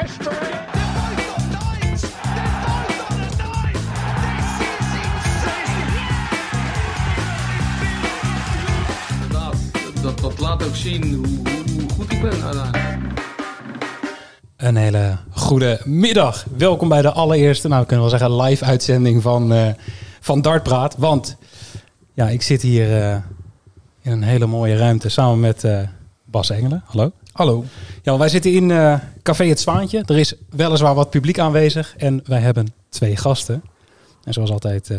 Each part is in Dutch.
history. Dat, dat laat ook zien hoe, hoe, hoe goed ik ben uiteindelijk. Een hele goede middag. Welkom bij de allereerste, nou we kunnen wel zeggen, live uitzending van, eh van Dartpraat. Want ja, ik zit hier eh, in een hele mooie ruimte samen met eh, Bas Engelen. Hallo. Hallo. Ja, wij zitten in eh, Café Het Zwaantje. Er is weliswaar wat publiek aanwezig en wij hebben twee gasten. En zoals altijd eh,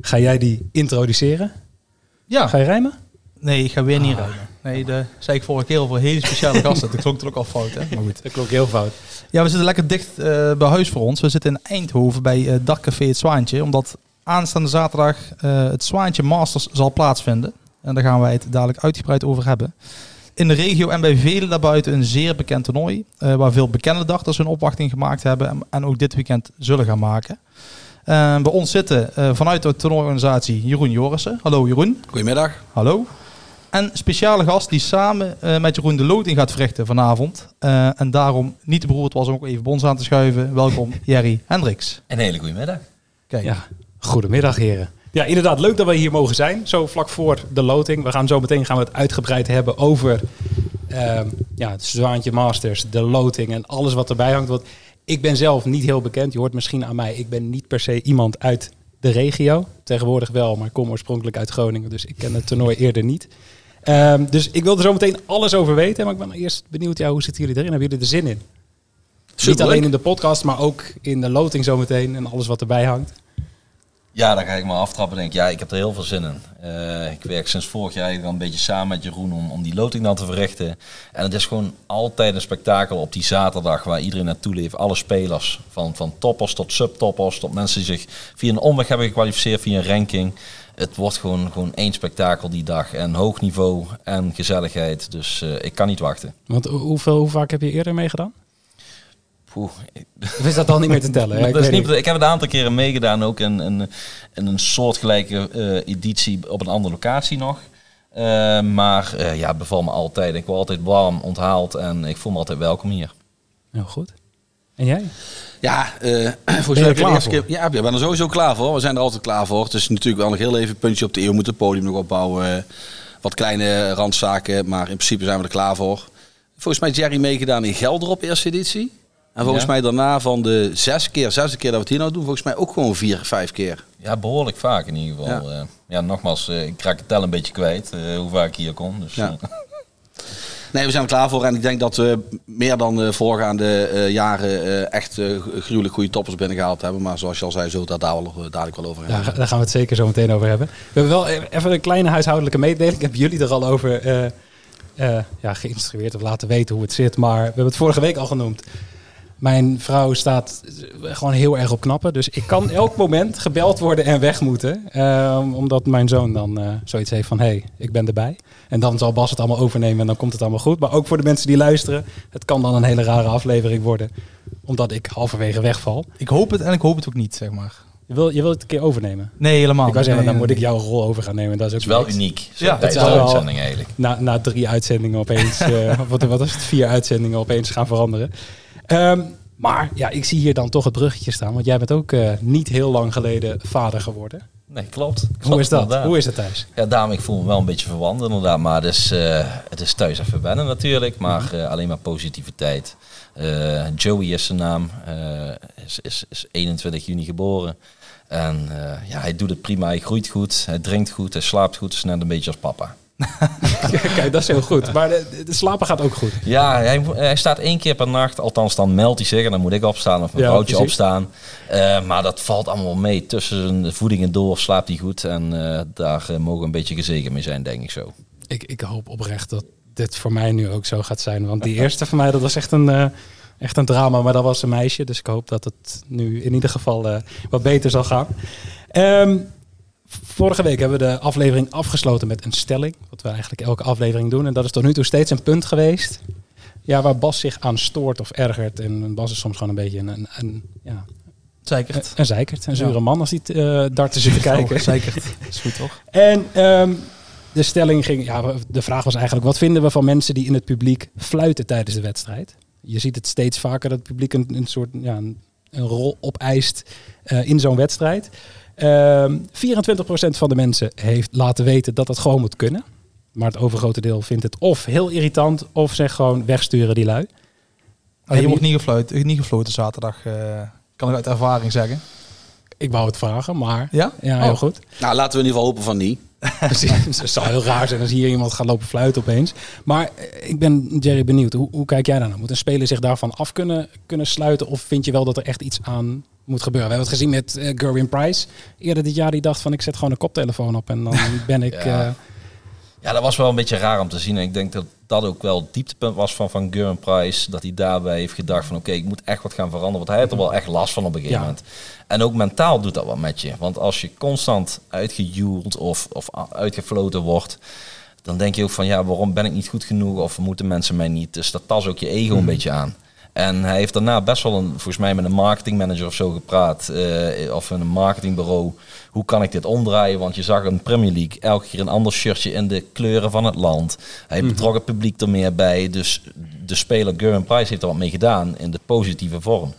ga jij die introduceren. Ja, Ga je rijmen? nee, ik ga weer niet Ah. rijden. Nee, de zei ik vorige keer over hele speciale gasten. Dat klonk er ook al fout, hè? Maar goed. Dat klonk heel fout. Ja, we zitten lekker dicht eh, bij huis voor ons. We zitten in Eindhoven bij Dakcafé Het Zwaantje. Omdat aanstaande zaterdag het Zwaantje Masters zal plaatsvinden. En daar gaan wij het dadelijk uitgebreid over hebben. In de regio en bij velen daarbuiten een zeer bekend toernooi. eh, waar veel bekende darters hun opwachting gemaakt hebben. En, en ook dit weekend zullen gaan maken. Eh, bij ons zitten eh, vanuit de toernooiorganisatie Jeroen Jorissen. Hallo Jeroen. Goedemiddag. Hallo. En speciale gast die samen eh, met Jeroen de loting gaat verrichten vanavond. Eh, en daarom niet te beroerd was om ook even bij ons aan te schuiven. Welkom Jerry Hendricks. Een hele goede middag. Kijk. Ja, goedemiddag heren. Ja, inderdaad, leuk dat we hier mogen zijn. Zo vlak voor de loting. We gaan zo meteen gaan we het uitgebreid hebben over ehm, ja, het Zwaantje Masters, de loting en alles wat erbij hangt. Want ik ben zelf niet heel bekend. Je hoort misschien aan mij, ik ben niet per se iemand uit de regio. Tegenwoordig wel, maar ik kom oorspronkelijk uit Groningen. Dus ik ken het toernooi eerder niet. Ehm, dus ik wil er zo meteen alles over weten. Maar ik ben eerst benieuwd, ja, hoe zitten jullie erin? Hebben jullie er zin in? Niet alleen in de podcast, maar ook in de loting zometeen en alles wat erbij hangt. Ja, dan ga ik maar aftrappen. Denk ik, ja, ik heb er heel veel zin in. Eh, ik werk sinds vorig jaar eigenlijk een beetje samen met Jeroen om, om die loting dan te verrichten. En het is gewoon altijd een spektakel op die zaterdag waar iedereen naartoe leeft. Alle spelers, van, van toppers tot subtoppers, tot mensen die zich via een omweg hebben gekwalificeerd, via een ranking. Het wordt gewoon, gewoon één spektakel die dag. En hoog niveau en gezelligheid. Dus eh, ik kan niet wachten. Want hoe- hoeveel, hoe vaak heb je eerder meegedaan? Poeh, Of is dat dan niet meer te tellen? Ja, ik, dat is niet, ik heb het een aantal keren meegedaan, ook in, in, in een soortgelijke eh, editie op een andere locatie nog. Eh, maar eh, ja, het bevalt me altijd. Ik word altijd warm onthaald en ik voel me altijd welkom hier. Heel goed. En jij? Ja, eh volgens Ben je mij er heb je klaar de eerste voor? keer. Ja, ik ben er sowieso klaar voor. We zijn er altijd klaar voor. Het is natuurlijk wel nog heel even een puntje op de eeuw. We moeten het podium nog opbouwen. Wat kleine randzaken. Maar in principe zijn we er klaar voor. Volgens mij is Jerry meegedaan in Gelderop, eerste editie. En volgens Ja. mij daarna van de zes keer, zesde keer dat we het hier nou doen, volgens mij ook gewoon vier, vijf keer. Ja, behoorlijk vaak in ieder geval. Ja, ja nogmaals, eh, ik raak het tel een beetje kwijt eh, hoe vaak ik hier kom. Dus, Ja. eh, Nee, we zijn er klaar voor. En ik denk dat we meer dan de voorgaande eh, jaren eh, echt eh, gruwelijk goede toppers binnengehaald hebben. Maar zoals je al zei, zullen we daar wel- dadelijk wel over hebben. Daar, daar gaan we het zeker zo meteen over hebben. We hebben wel even een kleine huishoudelijke mededeling. Ik heb jullie er al over eh, eh, ja, geïnstrueerd of laten weten hoe het zit. Maar we hebben het vorige week al genoemd. Mijn vrouw staat gewoon heel erg op knappen. Dus ik kan elk moment gebeld worden en weg moeten. Eh, omdat mijn zoon dan eh, zoiets heeft van... hé, hey, ik ben erbij. En dan zal Bas het allemaal overnemen en dan komt het allemaal goed. Maar ook voor de mensen die luisteren... het kan dan een hele rare aflevering worden. Omdat ik halverwege wegval. Ik hoop het en ik hoop het ook niet, zeg maar. Je wil, je wil het een keer overnemen? Nee, helemaal Ik wou zeggen, niet. dan Nee, moet ik jouw rol over gaan nemen. Dat is ook het is wel niks. uniek. Zo Ja, het is wel- uitzending eigenlijk. Na, na drie uitzendingen opeens, eh, wat, wat is het, vier uitzendingen opeens gaan veranderen. Ehm, maar ja, ik zie hier dan toch het bruggetje staan. Want jij bent ook eh, niet heel lang geleden vader geworden. Nee, klopt. Hoe is dat? inderdaad. Hoe is het thuis? Ja, daarom, ik voel me wel een beetje verwant inderdaad. Maar het is, eh, het is thuis even wennen natuurlijk. Maar eh, alleen maar positiviteit. Joey is zijn naam. is, is, is 21 juni geboren. En ja, hij doet het prima. Hij groeit goed. Hij drinkt goed. Hij slaapt goed. Is net een beetje als papa. Kijk, dat is heel goed. Maar de, de slapen gaat ook goed. Ja, hij, hij staat één keer per nacht. Althans, dan meldt hij zich. En dan moet ik opstaan of mijn vrouwtje opstaan. Eh, maar dat valt allemaal mee. Tussen de voeding en door slaapt hij goed. En eh, daar eh, mogen we een beetje gezegend mee zijn, denk ik zo. Ik, ik hoop oprecht dat dit voor mij nu ook zo gaat zijn. Want die eerste van mij, dat was echt een, eh, echt een drama. Maar dat was een meisje. Dus ik hoop dat het nu in ieder geval eh, wat beter zal gaan. Ehm, vorige week hebben we de aflevering afgesloten met een stelling. Wat we eigenlijk elke aflevering doen. En dat is tot nu toe steeds een punt geweest. Ja, waar Bas zich aan stoort of ergert. En Bas is soms gewoon een beetje een, een, een, ja, Zeker. een, zeikert. Een zure man als hij eh darten zit te kijken. Zeker. Is goed toch? En ehm, de stelling ging, ja, de vraag was eigenlijk, wat vinden we van mensen die in het publiek fluiten tijdens de wedstrijd? Je ziet het steeds vaker dat het publiek een, een soort ja, een, een rol opeist eh, in zo'n wedstrijd. Ehm 24% van de mensen heeft laten weten dat het gewoon moet kunnen. Maar het overgrote deel vindt het of heel irritant of zegt gewoon wegsturen die lui. Ah, je wordt niet gefloten, niet gefloten zaterdag, eh, kan ik uit ervaring zeggen. Ik wou het vragen, maar Ja? ja, heel Oh. goed. Nou, laten we in ieder geval hopen van niet. Precies. Het zou heel raar zijn als hier iemand gaat lopen fluiten opeens. Maar eh, ik ben Jerry benieuwd. Hoe, hoe kijk jij daar naar? Moet een speler zich daarvan af kunnen, kunnen sluiten? Of vind je wel dat er echt iets aan moet gebeuren? We hebben het gezien met eh Gerwin Price. Eerder dit jaar die dacht van ik zet gewoon een koptelefoon op en dan ben ik... Ja. eh, Ja, dat was wel een beetje raar om te zien. En ik denk dat dat ook wel het dieptepunt was van Van Geuren Price. Dat hij daarbij heeft gedacht van oké, ik moet echt wat gaan veranderen. Want hij had er wel echt last van op een gegeven Ja. moment. En ook mentaal doet dat wat met je. Want als je constant uitgejoeld of, of uitgefloten wordt... dan denk je ook van ja, waarom ben ik niet goed genoeg? Of moeten mensen mij niet? Dus dat tas ook je ego een beetje aan. En hij heeft daarna best wel een, volgens mij met een marketingmanager of zo gepraat. eh, of een marketingbureau. Hoe kan ik dit omdraaien? Want je zag een Premier League elke keer een ander shirtje in de kleuren van het land. Hij betrok het publiek er meer bij. Dus de speler Gerwin Price heeft er wat mee gedaan in de positieve vorm.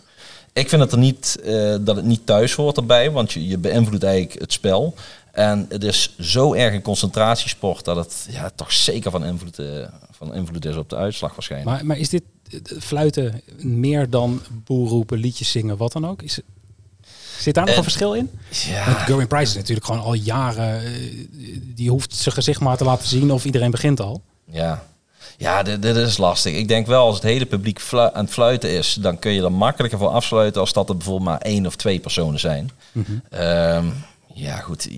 Ik vind het er niet, eh, dat het niet thuis hoort erbij, want je, je beïnvloedt eigenlijk het spel. En het is zo erg een concentratiesport dat het ja, toch zeker van invloed, eh, van invloed is op de uitslag waarschijnlijk. maar, maar is dit fluiten meer dan boel roepen, liedjes zingen, wat dan ook? Is, zit daar nog een verschil in? ja, Want Gerwin Price is natuurlijk gewoon al jaren... eh, die hoeft zijn gezicht maar te laten zien of iedereen begint al. Ja, ja dit, dit is lastig. Ik denk wel als het hele publiek aan het fluiten is, dan kun je er makkelijker voor afsluiten als dat er bijvoorbeeld maar één of twee personen zijn. Ehm, ja, goed.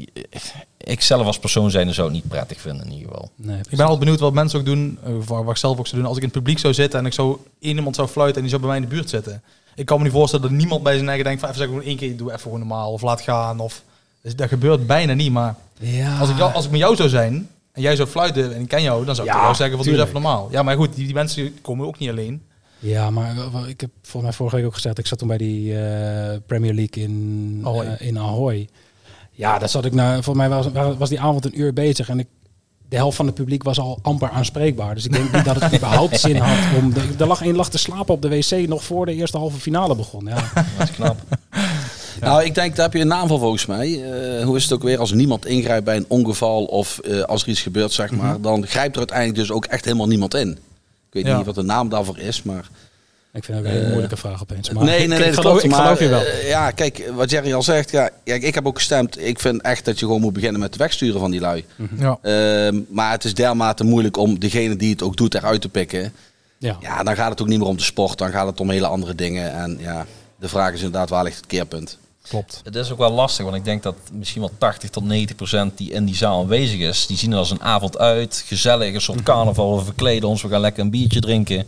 Ik, zelf als persoon zijn zou het niet prettig vinden in ieder geval. Nee, Ik ben altijd benieuwd wat mensen ook doen, eh, waar, waar ik zelf ook zou doen. Als ik in het publiek zou zitten en ik zou één iemand zou fluiten en die zou bij mij in de buurt zitten. Ik kan me niet voorstellen dat niemand bij zijn eigen denkt van even zeggen, één keer doe even gewoon normaal of laat gaan. Of, dus dat gebeurt bijna niet, maar Ja. als ik, als ik met jou zou zijn en jij zou fluiten en ik ken jou, dan zou ik Ja, jou zeggen van doe eens tuurlijk. even normaal. Ja, maar goed, die, die mensen komen ook niet alleen. Ja, maar wel, ik heb volgens mij vorige week ook gezegd, ik zat toen bij die eh, Premier League in Ahoy. eh, in Ahoy. Ja, daar zat ik naar, volgens mij was, was die avond een uur bezig en ik, de helft van het publiek was al amper aanspreekbaar. Dus ik denk niet dat het überhaupt zin had om... De, er lag één lag te slapen op de wc nog voor de eerste halve finale begon. Ja, Dat is knap. Nou, ik denk, daar heb je een naam voor volgens mij. Eh, hoe is het ook weer? Als niemand ingrijpt bij een ongeval of eh, als er iets gebeurt, zeg maar, dan grijpt er uiteindelijk dus ook echt helemaal niemand in. Ik weet Ja. niet wat de naam daarvoor is, maar... ik vind het ook een hele Eh, moeilijke vraag opeens. Maar nee, nee, ik, nee, ik dat geloof, klopt, ik maar, geloof je wel. eh, ja, kijk, wat Jerry al zegt, ja, ja, ik heb ook gestemd. Ik vind echt dat je gewoon moet beginnen met het wegsturen van die lui. Ja. Ehm, maar het is dermate moeilijk om degene die het ook doet eruit te pikken. ja. Ja, dan gaat het ook niet meer om de sport, dan gaat het om hele andere dingen. En ja, de vraag is inderdaad, waar ligt het keerpunt? Klopt. Het is ook wel lastig, want ik denk dat misschien wel 80 tot 90 procent die in die zaal aanwezig is, die zien het als een avond uit, gezellig, een soort carnaval, we verkleden ons, we gaan lekker een biertje drinken.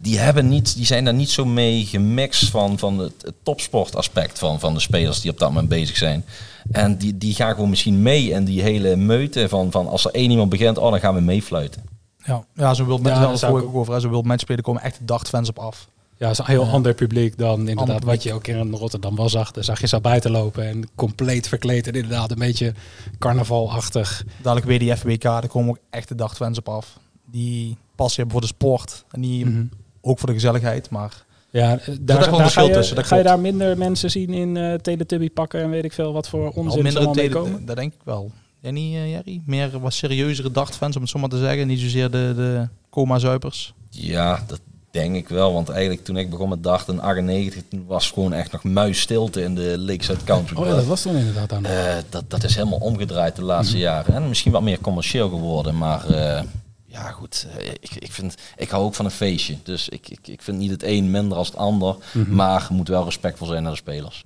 Die, hebben niet, die zijn daar niet zo mee gemixt van, van het, het topsportaspect van, van de spelers die op dat moment bezig zijn. En die, die gaan gewoon misschien mee in die hele meute van, van als er één iemand begint, oh dan gaan we meefluiten. Ja, ja zo'n wild match, Ja, daar dat hoor ik ook over. Zo'n wild matchspelen komen echt dartfans op af. Ja, het is een heel ander publiek dan inderdaad Ander publiek. wat je ook in Rotterdam wel zag. Daar zag je ze buiten lopen en compleet verkleed en inderdaad een beetje carnavalachtig. Dadelijk weer die FBK, daar komen ook echte dagfans op af. Die passie hebben voor de sport en die Mhm. Ook voor de gezelligheid. Maar Ja, daar, daar verschil ga je, tussen, dat ga je daar minder mensen zien in eh Teletubby pakken en weet ik veel wat voor al onzin ze minder allemaal mee tele- komen? dat denk ik wel. Jij niet, eh, Jerry? Meer wat serieuzere dagfans, om het zo maar te zeggen. Niet zozeer de, de coma-zuipers. Ja, dat denk ik wel. Want eigenlijk toen ik begon met dacht in 98, toen was gewoon echt nog muisstilte in de Lakeside Country Oh ja, dat was toen inderdaad aan. Eh, dat, dat is helemaal omgedraaid de laatste Mhm. jaren. En misschien wat meer commercieel geworden. Maar eh, ja, goed. eh, ik, ik, vind, ik hou ook van een feestje. Dus ik, ik, ik vind niet het een minder als het ander. Mhm. Maar je moet wel respectvol zijn naar de spelers.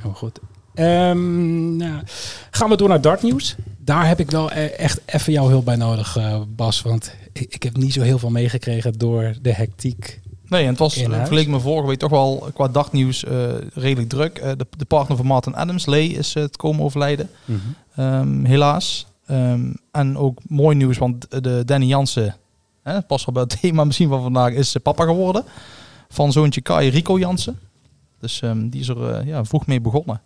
Heel goed. Ehm, nou, gaan we door naar dartnieuws. Daar heb ik wel e- echt even jouw hulp bij nodig, eh, Bas. Want ik, ik heb niet zo heel veel meegekregen door de hectiek. Nee, en het was uh, huis? vergeleken met vorige week toch wel qua dagnieuws eh, redelijk druk. Eh, de, de partner van Martin Adams, Lee, is eh, het komen overlijden. Ehm, helaas. Ehm, en ook mooi nieuws, want de Danny Jansen, hè, past wel bij het thema misschien van vandaag, is eh, papa geworden. Van zoontje Kai Rico Jansen. Dus ehm, die is er eh, ja, vroeg mee begonnen.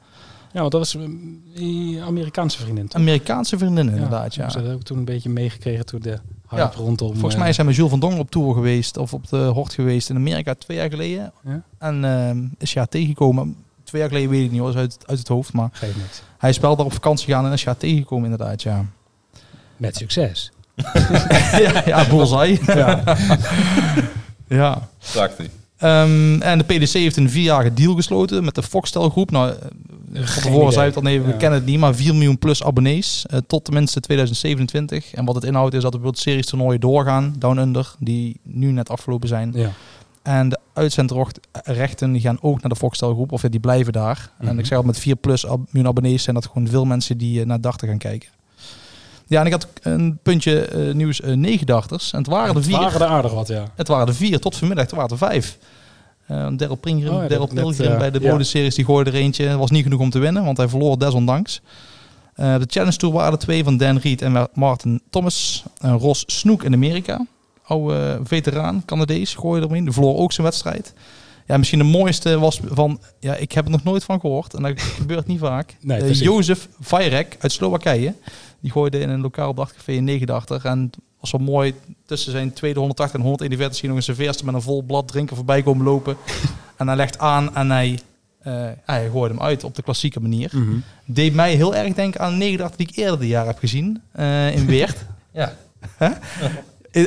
Ja, want dat was mm, die Amerikaanse vriendin. toch? Amerikaanse vriendin inderdaad, ja. Ze hadden ook toen een beetje meegekregen toen de hype rondom. Volgens eh, mij zijn we Jules van Dongen op tour geweest of op de Hort geweest in Amerika twee jaar geleden. Ja? En ehm, is ja tegengekomen. Twee jaar geleden weet ik niet is uit, uit het hoofd. Maar niks. hij is wel daar op vakantie gegaan en is ja tegengekomen inderdaad, ja. Met succes. ja, ja, bullseye. ja. ja. Prachtig. Ehm, en de PDC heeft een vierjarige deal gesloten met de Foxtel groep. Nou, eh, Geen tevoren zei het al, nee, we Ja. kennen het niet, maar 4 miljoen plus abonnees eh, tot tenminste 2027. En wat het inhoudt is dat de World Series toernooien doorgaan, Down Under, die nu net afgelopen zijn. Ja. En de uitzendrechten die gaan ook naar de Foxtel groep, of ja, die blijven daar. En Mhm. ik zeg al, met 4 plus ab- miljoen abonnees zijn dat gewoon veel mensen die eh, naar darten gaan kijken. Ja, en ik had een puntje eh, nieuws, eh negen darters. En het waren er Het vier. waren er aardig wat, ja. Het waren er vier, tot vanmiddag, er waren er vijf. Eh Daryl Pringrim, Oh ja, Daryl net, Pilgrim bij de ja. Bode-series, die gooide er eentje. Het was niet genoeg om te winnen, want hij verloor desondanks. De Challenge Tour waren er twee van Dan Reed en Martin Thomas. En Ross Snoek in Amerika. Oude veteraan, Canadees, gooide ermee. Die verloor ook zijn wedstrijd. Ja, misschien de mooiste was van... Ja, ik heb er nog nooit van gehoord. En dat gebeurt niet vaak. Nee, precies. Jozef Vajrek uit Slowakije. Die gooide in een lokaal dagcafé in 89. En was wel mooi tussen zijn tweede 180 en 141 zie je nog een serveerster met een vol blad drinken voorbij komen lopen. en hij legt aan en hij, eh, hij gooide hem uit op de klassieke manier. Mhm. Deed mij heel erg denken aan een 89 die ik eerder dit jaar heb gezien eh, in Weert. Ja.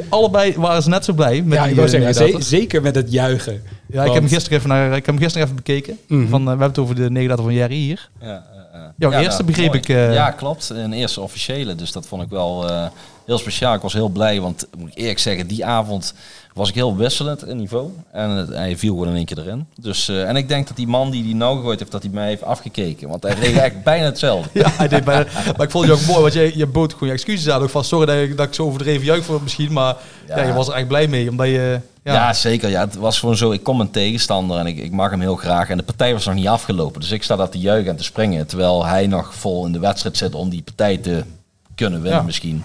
Allebei waren ze net zo blij. Met ja, die, ik wou eh, zeggen, ze- 89. zeker met het juichen. Ja, ik heb, hem gisteren even naar, ik heb hem gisteren even bekeken. Mhm. Van, eh, we hebben het over de 89 van Jerry hier. Ja, eh, eh. Jouw Ja, eerste nou, begreep mooi. ik, eh, ja, klopt. Een eerste officiële. Dus dat vond ik wel eh, heel speciaal. Ik was heel blij, want moet ik eerlijk zeggen, die avond was ik heel wisselend in niveau. En het- hij viel gewoon in één keer erin. Dus, eh, en ik denk dat die man die die nou gegooid heeft, dat hij mij heeft afgekeken. Want hij reed eigenlijk bijna hetzelfde. Ja, hij deed bijna, maar ik vond je ook mooi, want je, je bood je excuses aan. Ook van, sorry dat ik, dat ik zo overdreven juich voor misschien, maar ja. Ja. je was er echt blij mee. Omdat je, Ja. ja, zeker. Ja, het was gewoon zo. Ik kom een tegenstander en ik, ik mag hem heel graag. En de partij was nog niet afgelopen. Dus ik sta daar te juichen en te springen. Terwijl hij nog vol in de wedstrijd zit om die partij te kunnen winnen Ja. misschien.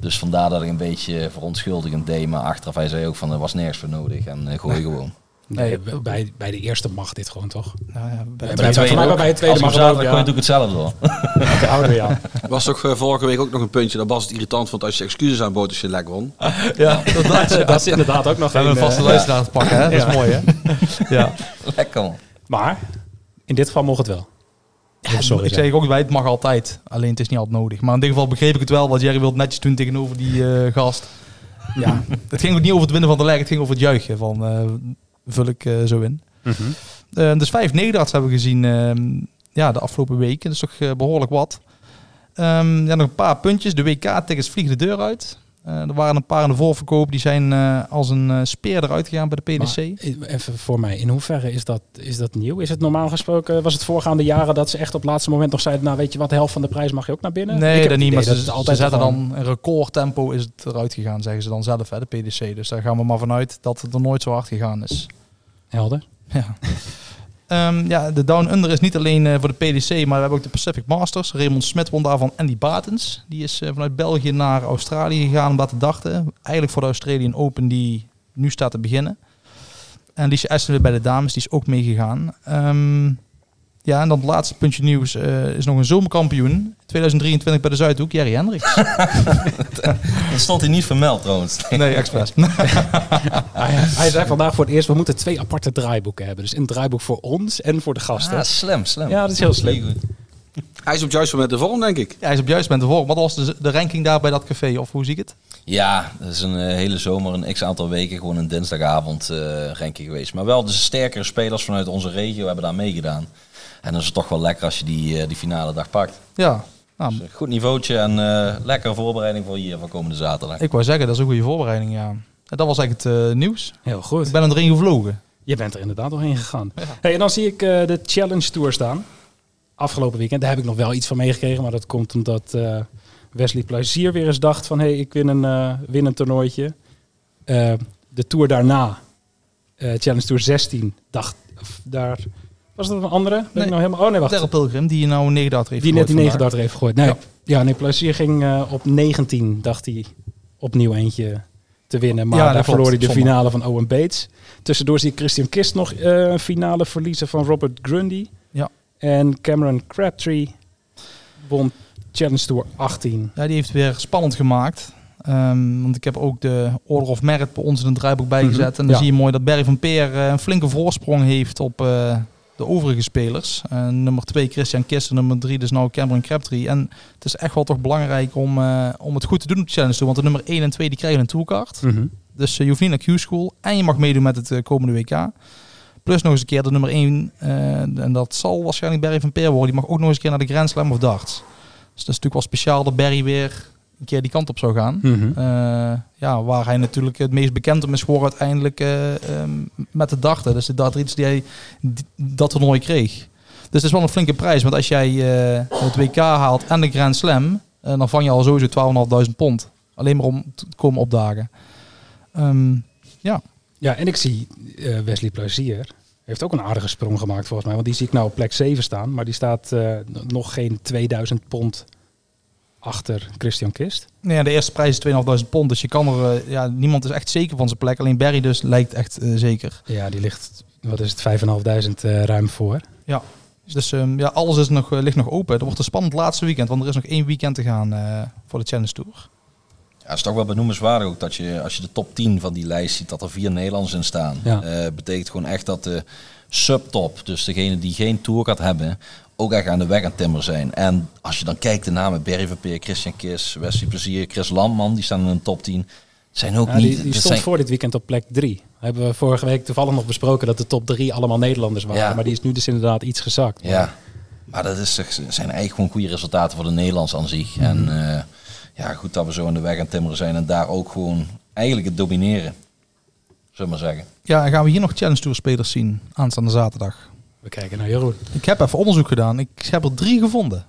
Dus vandaar dat ik een beetje verontschuldigend deed. Maar achteraf hij zei ook van er was nergens voor nodig. En eh, gooi gewoon. Nee, bij, bij de eerste mag dit gewoon toch? nou ja, bij- Bij- Bij bij- de tweede ook. bij de mag het zaterdag ja. gooi, doe ik hetzelfde door. De ouder, ja. was toch eh, vorige week ook nog een puntje. Dat was het irritant vond als je excuses aanbood als je lek won. ja, dat, dat, Dat is inderdaad ook nog we hebben een, vaste eh, luisteraar te pakken, hè? dat Ja. is mooi hè. ja. Lekker man. Maar in dit geval mocht het wel. Sorry, ik zeg ook bij, het mag altijd, alleen het is niet altijd nodig. Maar in dit geval begreep ik het wel, want Jerry wilde netjes doen tegenover die eh, gast. Ja, het ging ook niet over het winnen van de leg, het ging over het juichen van eh, vul ik eh, zo in. Mhm. Dus vijf nederlags hebben we gezien ehm, ja, de afgelopen weken. Dat is toch eh, behoorlijk wat. Ehm, ja, nog een paar puntjes. De WK-tickets vliegen de deur uit. Eh, er waren een paar in de voorverkoop. Die zijn eh, als een eh, speer eruit gegaan bij de PDC. Maar, even voor mij, in hoeverre is dat, is dat nieuw? Is het normaal gesproken, was het voorgaande jaren dat ze echt op het laatste moment nog zeiden, nou weet je wat, de helft van de prijs mag je ook naar binnen? Nee, dat niet. Maar ze, zetten dan een recordtempo is het eruit gegaan, zeggen ze dan zelf, hè, de PDC. Dus daar gaan we maar vanuit dat het er nooit zo hard gegaan is. Helder. Ja. Ehm, ja, de Down Under is niet alleen eh, voor de PDC, maar we hebben ook de Pacific Masters. Raymond Smit won daarvan Andy Batens. Die is eh, vanuit België naar Australië gegaan om dat te dachten. Eigenlijk voor de Australian Open die nu staat te beginnen. En Liesje Essen bij de dames, die is ook meegegaan. Ehm, ja, en dan het laatste puntje nieuws eh, is nog een zomerkampioen. 2023 bij de Zuidhoek, Jerry Hendricks. Dat stond hij niet vermeld trouwens. nee, expres. Hij, hij zei vandaag voor het eerst, we moeten twee aparte draaiboeken hebben. Dus een draaiboek voor ons en voor de gasten. Ah, slim, slim. Ja, dat is heel slim. Goed. Hij is op het juiste moment de vorm, denk ik. ja, hij is op juist moment ervoor. Wat was de, de ranking daar bij dat café? Of hoe zie ik het? Ja, dat is een eh, hele zomer, een x aantal weken, gewoon een dinsdagavond eh ranking geweest. Maar wel de sterkere spelers vanuit onze regio hebben daar meegedaan. En dan is het toch wel lekker als je die, eh, die finale dag pakt. Ja, nou, Dus een goed niveautje en eh, lekkere voorbereiding voor hier van komende zaterdag. Ik wou zeggen, dat is een goede voorbereiding, ja. En dat was eigenlijk het eh, nieuws. Heel goed. Ik ben er erin gevlogen. Je bent er inderdaad doorheen gegaan. Hey, en dan zie ik eh, de Challenge Tour staan. Afgelopen weekend. Daar heb ik nog wel iets van meegekregen. Maar dat komt omdat eh, Wesley Plezier weer eens dacht van... hé, hey, ik win een, eh, win een toernooitje. Eh, de Tour daarna, eh, Challenge Tour 16, dacht... of daar, was dat een andere? Ben Nee. ik nou helemaal, oh nee, wacht. Daryl Pilgrim, die nou een 9 heeft Die net die gegooid 9 darter heeft gegooid. Nee, ja. Ja. nee, Plezier ging eh, op 19, dacht hij, opnieuw eentje te winnen. Maar Ja, daar verloor hij de Zondag. finale van Owen Bates. Tussendoor zie ik Christian Kist nog eh, een finale verliezen van Robert Grundy. Ja. En Cameron Crabtree won Challenge Tour 18. Ja, die heeft weer spannend gemaakt. Ehm, want ik heb ook de Order of Merit bij ons in het draaiboek bijgezet. En dan Ja. zie je mooi dat Barry van Peer eh, een flinke voorsprong heeft op eh, de overige spelers. Eh, nummer 2 Christian Kister, nummer 3 dus nou Cameron Crabtree. En het is echt wel toch belangrijk om, eh, om het goed te doen op de Challenge Tour. Want de nummer 1 en 2 die krijgen een toolcard. Mhm. Dus eh, je hoeft niet naar Q-School en je mag meedoen met het komende WK. Plus nog eens een keer de nummer 1, eh, en dat zal waarschijnlijk Barry van Peer worden. Die mag ook nog eens een keer naar de Grand Slam of Darts. Dus dat is natuurlijk wel speciaal dat Barry weer een keer die kant op zou gaan. Mhm. Eh, ja, waar hij natuurlijk het meest bekend om is geworden uiteindelijk eh, ehm, met de darten. Dus de dartriets die hij die- dat toernooi kreeg. Dus het is wel een flinke prijs. Want als jij eh, het WK haalt en de Grand Slam, dan vang je al sowieso 12.500 pond. Alleen maar om te komen opdagen. Ehm, Ja, en ik zie Wesley Plazier heeft ook een aardige sprong gemaakt volgens mij. Want die zie ik nou op plek 7 staan. Maar die staat nog geen 2000 pond achter Christian Kist. nou ja, de eerste prijs is 2.500 pond. Dus je kan er, eh, ja, niemand is echt zeker van zijn plek. Alleen Barry dus lijkt echt eh, zeker. Ja, die ligt, wat is het, 5.500 eh ruim voor. Dus ehm, ja, alles is nog, ligt nog open. Het wordt een spannend laatste weekend. Want er is nog één weekend te gaan eh, voor de Challenge Tour. Ja, het is toch wel benoemenswaardig ook dat je, als je de top 10 van die lijst ziet, dat er vier Nederlanders in staan. Ja. Eh, betekent gewoon echt dat de subtop, dus degene die geen tour hebben, ook echt aan de weg aan het timmeren zijn. En als je dan kijkt de namen Berry Verpeer, Christian Kis, Wesley Plezier, Chris Landman, die staan in een top 10. Zijn ook Ja, niet... die stond zijn- voor dit weekend op plek 3. Hebben we vorige week toevallig nog besproken dat de top 3 allemaal Nederlanders waren. Ja. Maar die is nu dus inderdaad iets gezakt. Ja, maar dat is, zijn eigenlijk gewoon goede resultaten voor de Nederlands aan zich. En eh, ja, goed dat we zo aan de weg aan het timmeren zijn en daar ook gewoon eigenlijk het domineren. Zullen we maar zeggen. Ja, en gaan we hier nog Challenge Tour spelers zien aanstaande zaterdag? We kijken naar Jeroen. Ik heb even onderzoek gedaan. Ik heb er drie gevonden.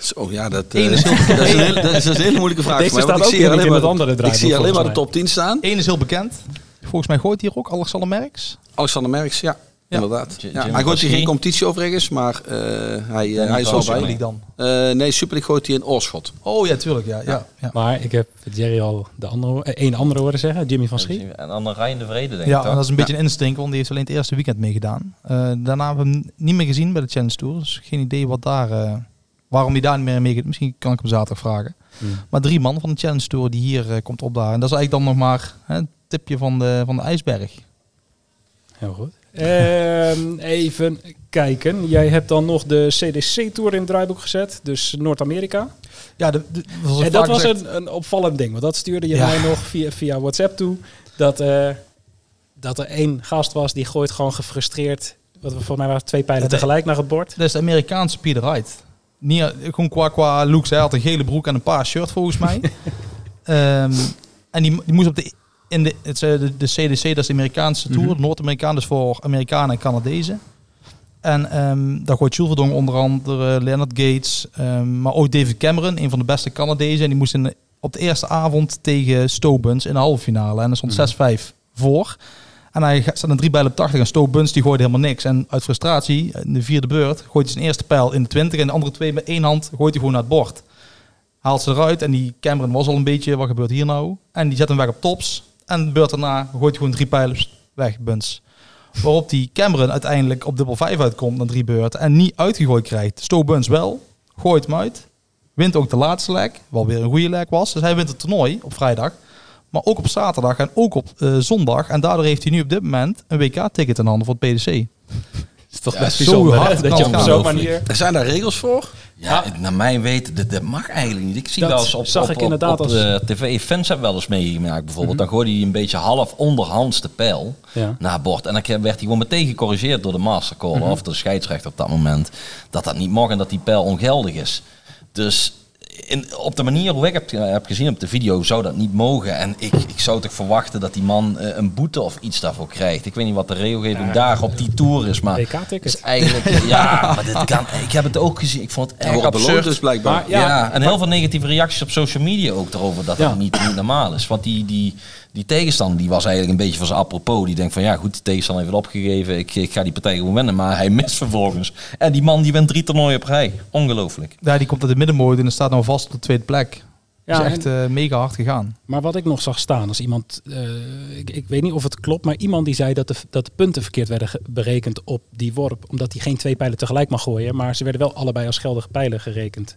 Zo, ja, dat, Eén eh, is heel- dat, is een hele, dat is een hele moeilijke vraag Deze voor mij. want ik ook zie alleen in maar het andere Ik zie alleen maar de top 10 staan. Eén is heel bekend. Volgens mij gooit hier ook Alexander Merks. Alexander Merks, Ja. Inderdaad. Ja, hij gooit hier geen competitie overigens, maar eh, hij, eh, hij is wel Super bij. League dan. Eh, nee, Super League gooit hij in Oorschot. Oh ja, tuurlijk. Ja, ja. ja. Maar ik heb Jerry al de andere, eh, één andere horen zeggen, Jimmy van Schie. En dan Rijn de Vrede, denk Ja, ik en toch? dat is een beetje een instinker, want die heeft alleen het eerste weekend meegedaan. Eh, daarna hebben we hem niet meer gezien bij de Challenge Tour. Dus geen idee wat daar, eh, waarom hij daar niet meer mee Misschien kan ik hem zaterdag vragen. Hmm. Maar drie man van de Challenge Tour die hier komt opdagen. En dat is eigenlijk dan nog maar hè, het tipje van de, van de ijsberg. Heel goed. Ehm, even kijken. Jij hebt dan nog de CDC-tour in het draaiboek gezet. Dus Noord-Amerika. Ja, de, de, zoals En ik dat was een, een opvallend ding. Want dat stuurde je Ja. mij nog via, via WhatsApp toe. Dat, eh, dat er één gast was die gooit gewoon gefrustreerd... Wat we volgens mij waren twee pijlen de- tegelijk naar het bord. Dat is de Amerikaanse Peter Wright. Niet, eh, gewoon qua, qua looks. Hij had een gele broek en een paars shirt volgens mij. Ehm, en die, die moest op de, in de, het, eh, de, de CDC, dat is de Amerikaanse tour. Mhm. Noord-Amerikaan is voor Amerikanen en Canadezen. En ehm daar gooit Jules Verdonk onder andere, Leonard Gates, ehm, maar ook David Cameron, een van de beste Canadezen. En die moest in de- op de eerste avond tegen Stobuns in de halve finale. En er stond 6-5 voor. En hij staat een drie bijlen op 80 en Stowe Buns die gooide helemaal niks. En uit frustratie, in de vierde beurt, gooit hij zijn eerste pijl in de 20 en de andere twee met één hand gooit hij gewoon naar het bord. Haalt ze eruit en die Cameron was al een beetje, wat gebeurt hier nou? En die zet hem weg op tops. En de beurt daarna gooit gewoon drie pijlen pst, weg, Buns. Waarop die Cameron uiteindelijk op dubbel 5 uitkomt na drie beurten en niet uitgegooid krijgt. Stowe Buns wel, gooit hem uit. Wint ook de laatste leg, wat weer een goede leg was. Dus hij wint het toernooi op vrijdag. Maar ook op zaterdag en ook op eh, zondag. En daardoor heeft hij nu op dit moment een WK-ticket in handen voor het PDC. Is toch Ja, best zo bijzonder, hard Dat je het op zo'n manier... Zijn daar regels voor? Ja, naar mijn weten, dat, dat mag eigenlijk niet. Ik zie Dat wel eens op, zag op, ik op, inderdaad op als- de tv, fans hebben wel eens meegemaakt bijvoorbeeld. Dan gooide hij een beetje half onderhands de pijl Ja. naar het bord. En dan werd hij gewoon meteen gecorrigeerd door de mastercaller of de scheidsrechter op dat moment. Dat dat niet mag en dat die pijl ongeldig is. Dus in, op de manier hoe ik heb, heb gezien op de video zou dat niet mogen. En ik, ik zou toch verwachten dat die man eh, een boete of iets daarvoor krijgt. Ik weet niet wat de regelgeving daar op die tour is, maar... Is eigenlijk, ja, maar dit kan, ik heb het ook gezien. Ik vond het Er erg absurd. dus blijkbaar. Maar Ja, Ja, en heel veel negatieve reacties op social media ook daarover dat Ja. dat niet, niet normaal is. Want die, die, die tegenstander die was eigenlijk een beetje van zijn apropos. Die denkt van ja goed, die tegenstander heeft het opgegeven. Ik, ik ga die partij gewoon winnen. Maar hij mist vervolgens. En die man die wint drie toernooien op rij. Ongelooflijk. Ja, die komt uit de middenmoot en staat nou vast op de tweede plek. Ja, is echt eh, mega hard gegaan. Maar wat ik nog zag staan, als iemand, eh, ik, ik weet niet of het klopt, maar iemand die zei dat de, dat de punten verkeerd werden berekend op die worp, omdat hij geen twee pijlen tegelijk mag gooien, maar ze werden wel allebei als geldige pijlen gerekend.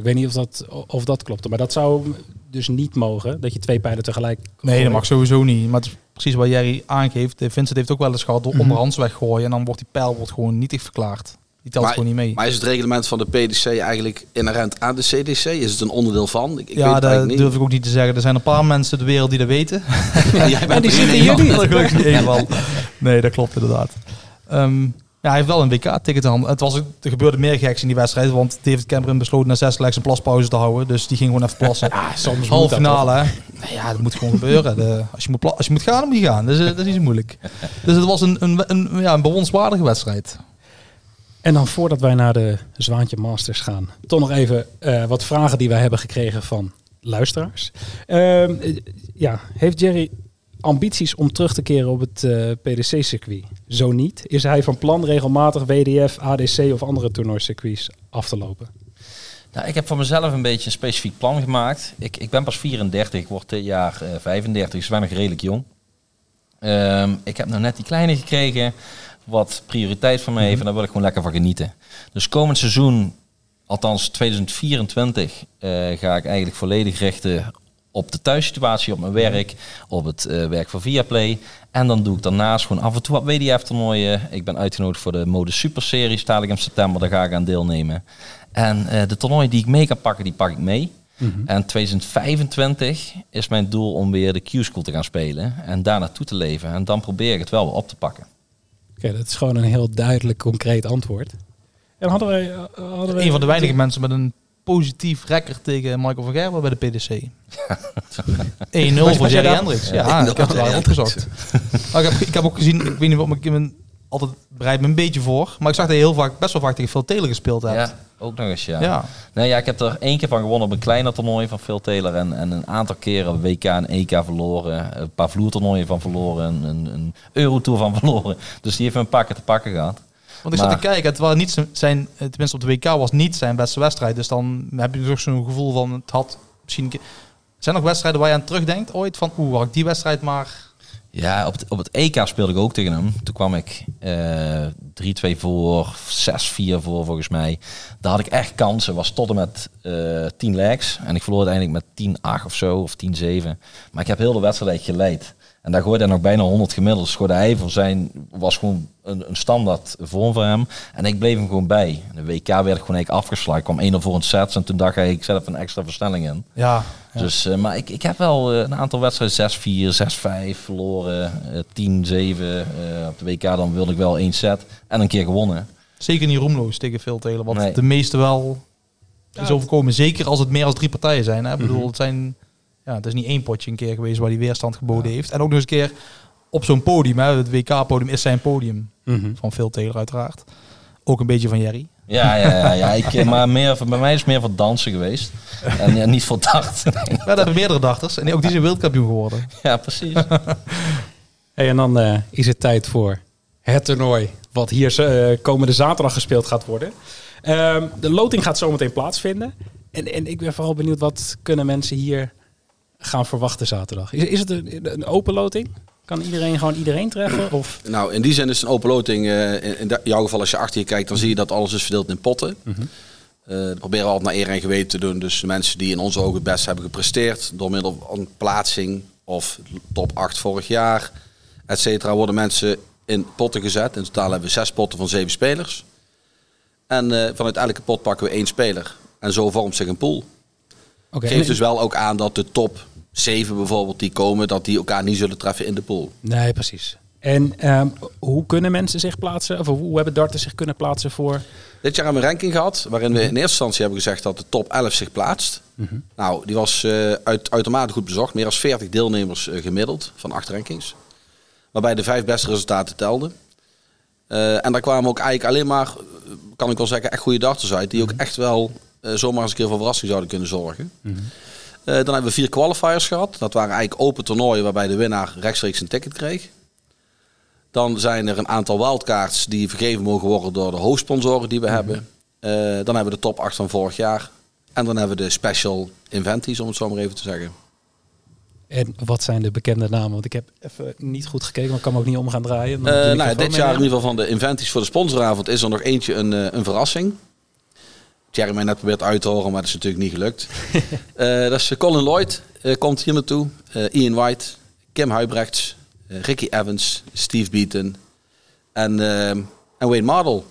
Ik weet niet of dat, of dat klopt. Maar dat zou dus niet mogen, dat je twee pijlen tegelijk... Nee, dat mag sowieso niet. Maar het is precies wat Jerry aangeeft. Eh, Vincent heeft ook wel eens gehad door Mhm. onderhands weggooien. En dan wordt die pijl wordt gewoon nietig verklaard. Die telt Maar- gewoon niet mee. Maar is het reglement van de PDC eigenlijk inherent aan de CDC? Is het een onderdeel van? Ik, ja, dat durf ik ook niet te zeggen. Er zijn een paar mensen in de wereld die dat weten. Ja, jij bent En die er zitten één hier niet. Gelukkig niet. Nee, dat klopt inderdaad. Ehm, ja, hij heeft wel een WK-ticket aan. Het was, er gebeurde meer geks in die wedstrijd. Want David Cameron besloot na zes legs een plaspauze te houden. Dus die ging gewoon even plassen. Ja, soms dat finale, hè? Nou ja, dat moet gewoon gebeuren. De, als, je moet als je moet gaan, dan moet je gaan. Dus, dat is niet zo moeilijk. Dus het was een, een, een, ja, een bewondswaardige wedstrijd. En dan voordat wij naar de Zwaantje Masters gaan, toch nog even eh, wat vragen die wij hebben gekregen van luisteraars. Ehm, eh, ja, heeft Jerry ambities om terug te keren op het eh, PDC-circuit? Zo niet. Is hij van plan regelmatig WDF, ADC of andere toernooicircuits af te lopen? Nou, ik heb voor mezelf een beetje een specifiek plan gemaakt. Ik, ik ben pas 34, ik word dit jaar eh, 35, dus ik nog redelijk jong. Ehm, ik heb nou net die kleine gekregen, wat prioriteit voor mij heeft en daar wil ik gewoon lekker van genieten. Dus komend seizoen, althans 2024, eh, ga ik eigenlijk volledig richten op de thuissituatie, op mijn werk, op het eh, werk voor Viaplay. En dan doe ik daarnaast gewoon af en toe wat WDF-toernooien. Ik ben uitgenodigd voor de Mode Super Series, dadelijk in september, daar ga ik aan deelnemen. En eh, de toernooien die ik mee kan pakken, die pak ik mee. En 2025 is mijn doel om weer de Q-School te gaan spelen en daar naartoe te leven. En dan probeer ik het wel weer op te pakken. Oké, dat is gewoon een heel duidelijk, concreet antwoord. En hadden wij... eh, hadden wij Een van de weinige mensen met een positief record tegen Michael van Gerwen bij de PDC. 1-0 Was voor Jerry? Hendricks. Ja, ik heb het wel opgezocht. Maar ik, heb, ik heb ook gezien, ik weet niet wat, maar ik ben altijd bereid me een beetje voor. Maar ik zag dat je heel vaak, best wel vaak tegen Phil Taylor gespeeld hebt. Ja, ook nog eens, ja. Ja. Nee, ja, ik heb er één keer van gewonnen op een kleiner toernooi van Phil Taylor. En, en een aantal keren WK en EK verloren. Een paar vloertoernooien van verloren. Een, een, een Eurotour van verloren. Dus die heeft een pakken te pakken gehad. Want ik zat Maar- te kijken, het was niet zijn- tenminste op de WK was niet zijn beste wedstrijd. Dus dan heb je toch zo'n gevoel van, het had misschien... een keer- Zijn er nog wedstrijden waar je aan terugdenkt ooit? Van, oeh, had ik die wedstrijd maar... Ja, op het, op het EK speelde ik ook tegen hem. Toen kwam ik eh 3-2 voor, 6-4 voor volgens mij. Daar had ik echt kansen. Was tot en met eh 10 legs. En ik verloor uiteindelijk met 10-8 of zo, of 10-7. Maar ik heb heel de wedstrijd geleid. En daar gooide hij nog bijna 100 gemiddeld. Dus gooide hij voor zijn, was gewoon een, een standaard vorm voor hem. En ik bleef hem gewoon bij. En de WK werd ik gewoon eigenlijk afgeslagen. Ik kwam 1-0 voor een set. En toen dacht ik, ik zet even een extra versnelling in. Ja, ja. Dus, eh, maar ik, ik heb wel eh, een aantal wedstrijden 6-4, 6-5 verloren, eh 10-7. eh, op de WK dan wilde ik wel één set en een keer gewonnen. zeker niet roemloos tegen Phil Taylor. Wat Nee. de meeste wel is overkomen. Zeker als het meer als drie partijen zijn. Hè? Ik Mhm. bedoel, het zijn... Ja, het is niet één potje een keer geweest waar hij weerstand geboden heeft. En ook nog eens een keer op zo'n podium. Hè? Het WK-podium is zijn podium. Mhm. Van Phil Taylor uiteraard. Ook een beetje van Jerry. Ja, ja, ja, ja ik, eh, maar meer, bij mij is het meer voor dansen geweest. En ja, niet voor dart. Ja, dat hebben meerdere dachters. En ook die zijn wereldkampioen geworden. ja, precies. Hey, en dan eh, is het tijd voor het toernooi wat hier eh, komende zaterdag gespeeld gaat worden. Ehm, de loting gaat zometeen plaatsvinden. En, en ik ben vooral benieuwd, wat kunnen mensen hier gaan verwachten zaterdag? Is, is het een, een open loting? Kan iedereen gewoon iedereen treffen? Of, Nou, in die zin is het een open loting. eh, in, jouw geval, als je achter je kijkt, dan zie je dat alles is verdeeld in potten. Dat proberen we altijd naar eer en geweten te doen. Dus de mensen die in onze ogen het best hebben gepresteerd, door middel van plaatsing of top 8 vorig jaar, et cetera, worden mensen in potten gezet. In totaal hebben we zes potten van zeven spelers. En eh, vanuit elke pot pakken we één speler. En zo vormt zich een pool. Oké, Geeft dus wel ook aan dat de top 7 bijvoorbeeld die komen, dat die elkaar niet zullen treffen in de pool. Nee, precies. En ehm, hoe kunnen mensen zich plaatsen? Of hoe hebben darters zich kunnen plaatsen voor... Dit jaar hebben we een ranking gehad, waarin we in eerste instantie hebben gezegd dat de top 11 zich plaatst. Nou, die was eh, uit, uitermate goed bezocht. Meer dan 40 deelnemers eh, gemiddeld van acht rankings. Waarbij de vijf beste resultaten telden. Eh, en daar kwamen ook eigenlijk alleen maar, kan ik wel zeggen, echt goede darters uit. Die ook echt wel zomaar eens een keer voor verrassing zouden kunnen zorgen. Eh, dan hebben we vier qualifiers gehad. Dat waren eigenlijk open toernooien waarbij de winnaar rechtstreeks een ticket kreeg. Dan zijn er een aantal wildcards die vergeven mogen worden door de hoofdsponsoren die we hebben. Eh, dan hebben we de top 8 van vorig jaar. En dan hebben we de special inventies, om het zo maar even te zeggen. En wat zijn de bekende namen? Want ik heb even niet goed gekeken, maar ik kan me ook niet om gaan draaien. Eh, nou, dit jaar in ieder geval van de inventies voor de sponsoravond is er nog eentje een, eh, een verrassing. Jerry mij net probeert uit te horen, maar dat is natuurlijk niet gelukt. Eh, dat is Colin Lloyd, eh, komt hier naartoe. Eh, Ian White, Kim Huibrechts, eh, Ricky Evans, Steve Beaton en, eh, en Wayne Mardell.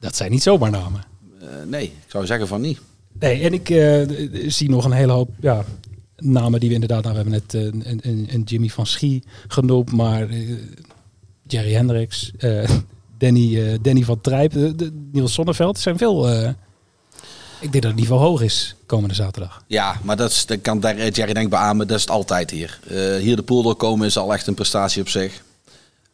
Dat zijn niet zomaar namen. Eh, nee, ik zou zeggen van niet. Nee, en ik eh, zie nog een hele hoop ja, namen die we inderdaad... Nou, we hebben net eh, een, een, een Jimmy van Schie genoemd, maar eh, Jerry Hendricks, eh, Danny, eh, Danny van Trijp, de, de, Niels Sonneveld. Er zijn veel... eh, ik denk dat het niveau hoog is komende zaterdag. Ja, maar dat, is, dat kan daar- eh, Jerry denk ik beamen, dat is het altijd hier. Eh, hier de pool doorkomen is al echt een prestatie op zich.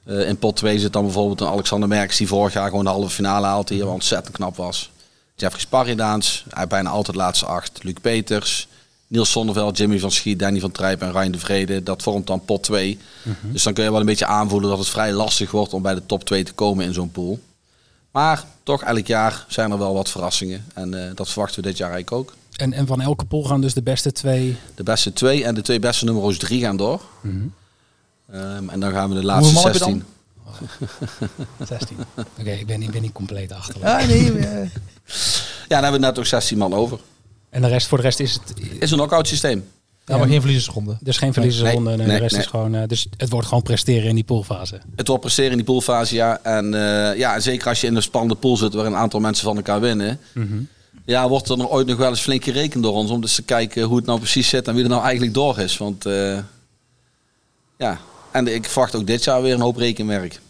Eh, in pot 2 zit dan bijvoorbeeld een Alexander Merks die vorig jaar gewoon de halve finale haalt hier, wat ontzettend knap was. Jeffrey Sparridaans, hij bijna altijd laatste acht. Luc Peters, Niels Zonneveld, Jimmy van Schie, Danny van Trijp en Ryan de Vrede. Dat vormt dan pot 2. Dus dan kun je wel een beetje aanvoelen dat het vrij lastig wordt om bij de top 2 te komen in zo'n pool. Maar toch, elk jaar zijn er wel wat verrassingen. En eh, dat verwachten we dit jaar eigenlijk ook. En, en van elke pool gaan dus de beste twee... De beste twee en de twee beste nummers drie gaan door. Ehm, en dan gaan we de laatste man heb je 16. 16. Oké, ik, ben, ik ben niet compleet achterlijk. Ja, nee, eh, Ja, dan hebben we net nog 16 man over. En de rest, voor de rest is het... Is een knock-out systeem. ja, maar geen verliezersronde. Dus geen verliezersronde. Nee, Nee, nee, de rest nee. is gewoon... eh, dus het wordt gewoon presteren in die poolfase. Het wordt presteren in die poolfase, ja. En eh, ja, en zeker als je in een spannende pool zit waar een aantal mensen van elkaar winnen. Ja, wordt er nog ooit nog wel eens flink gerekend door ons. Om dus te kijken hoe het nou precies zit en wie er nou eigenlijk door is. Want eh, ja, en ik verwacht ook dit jaar weer een hoop rekenwerk.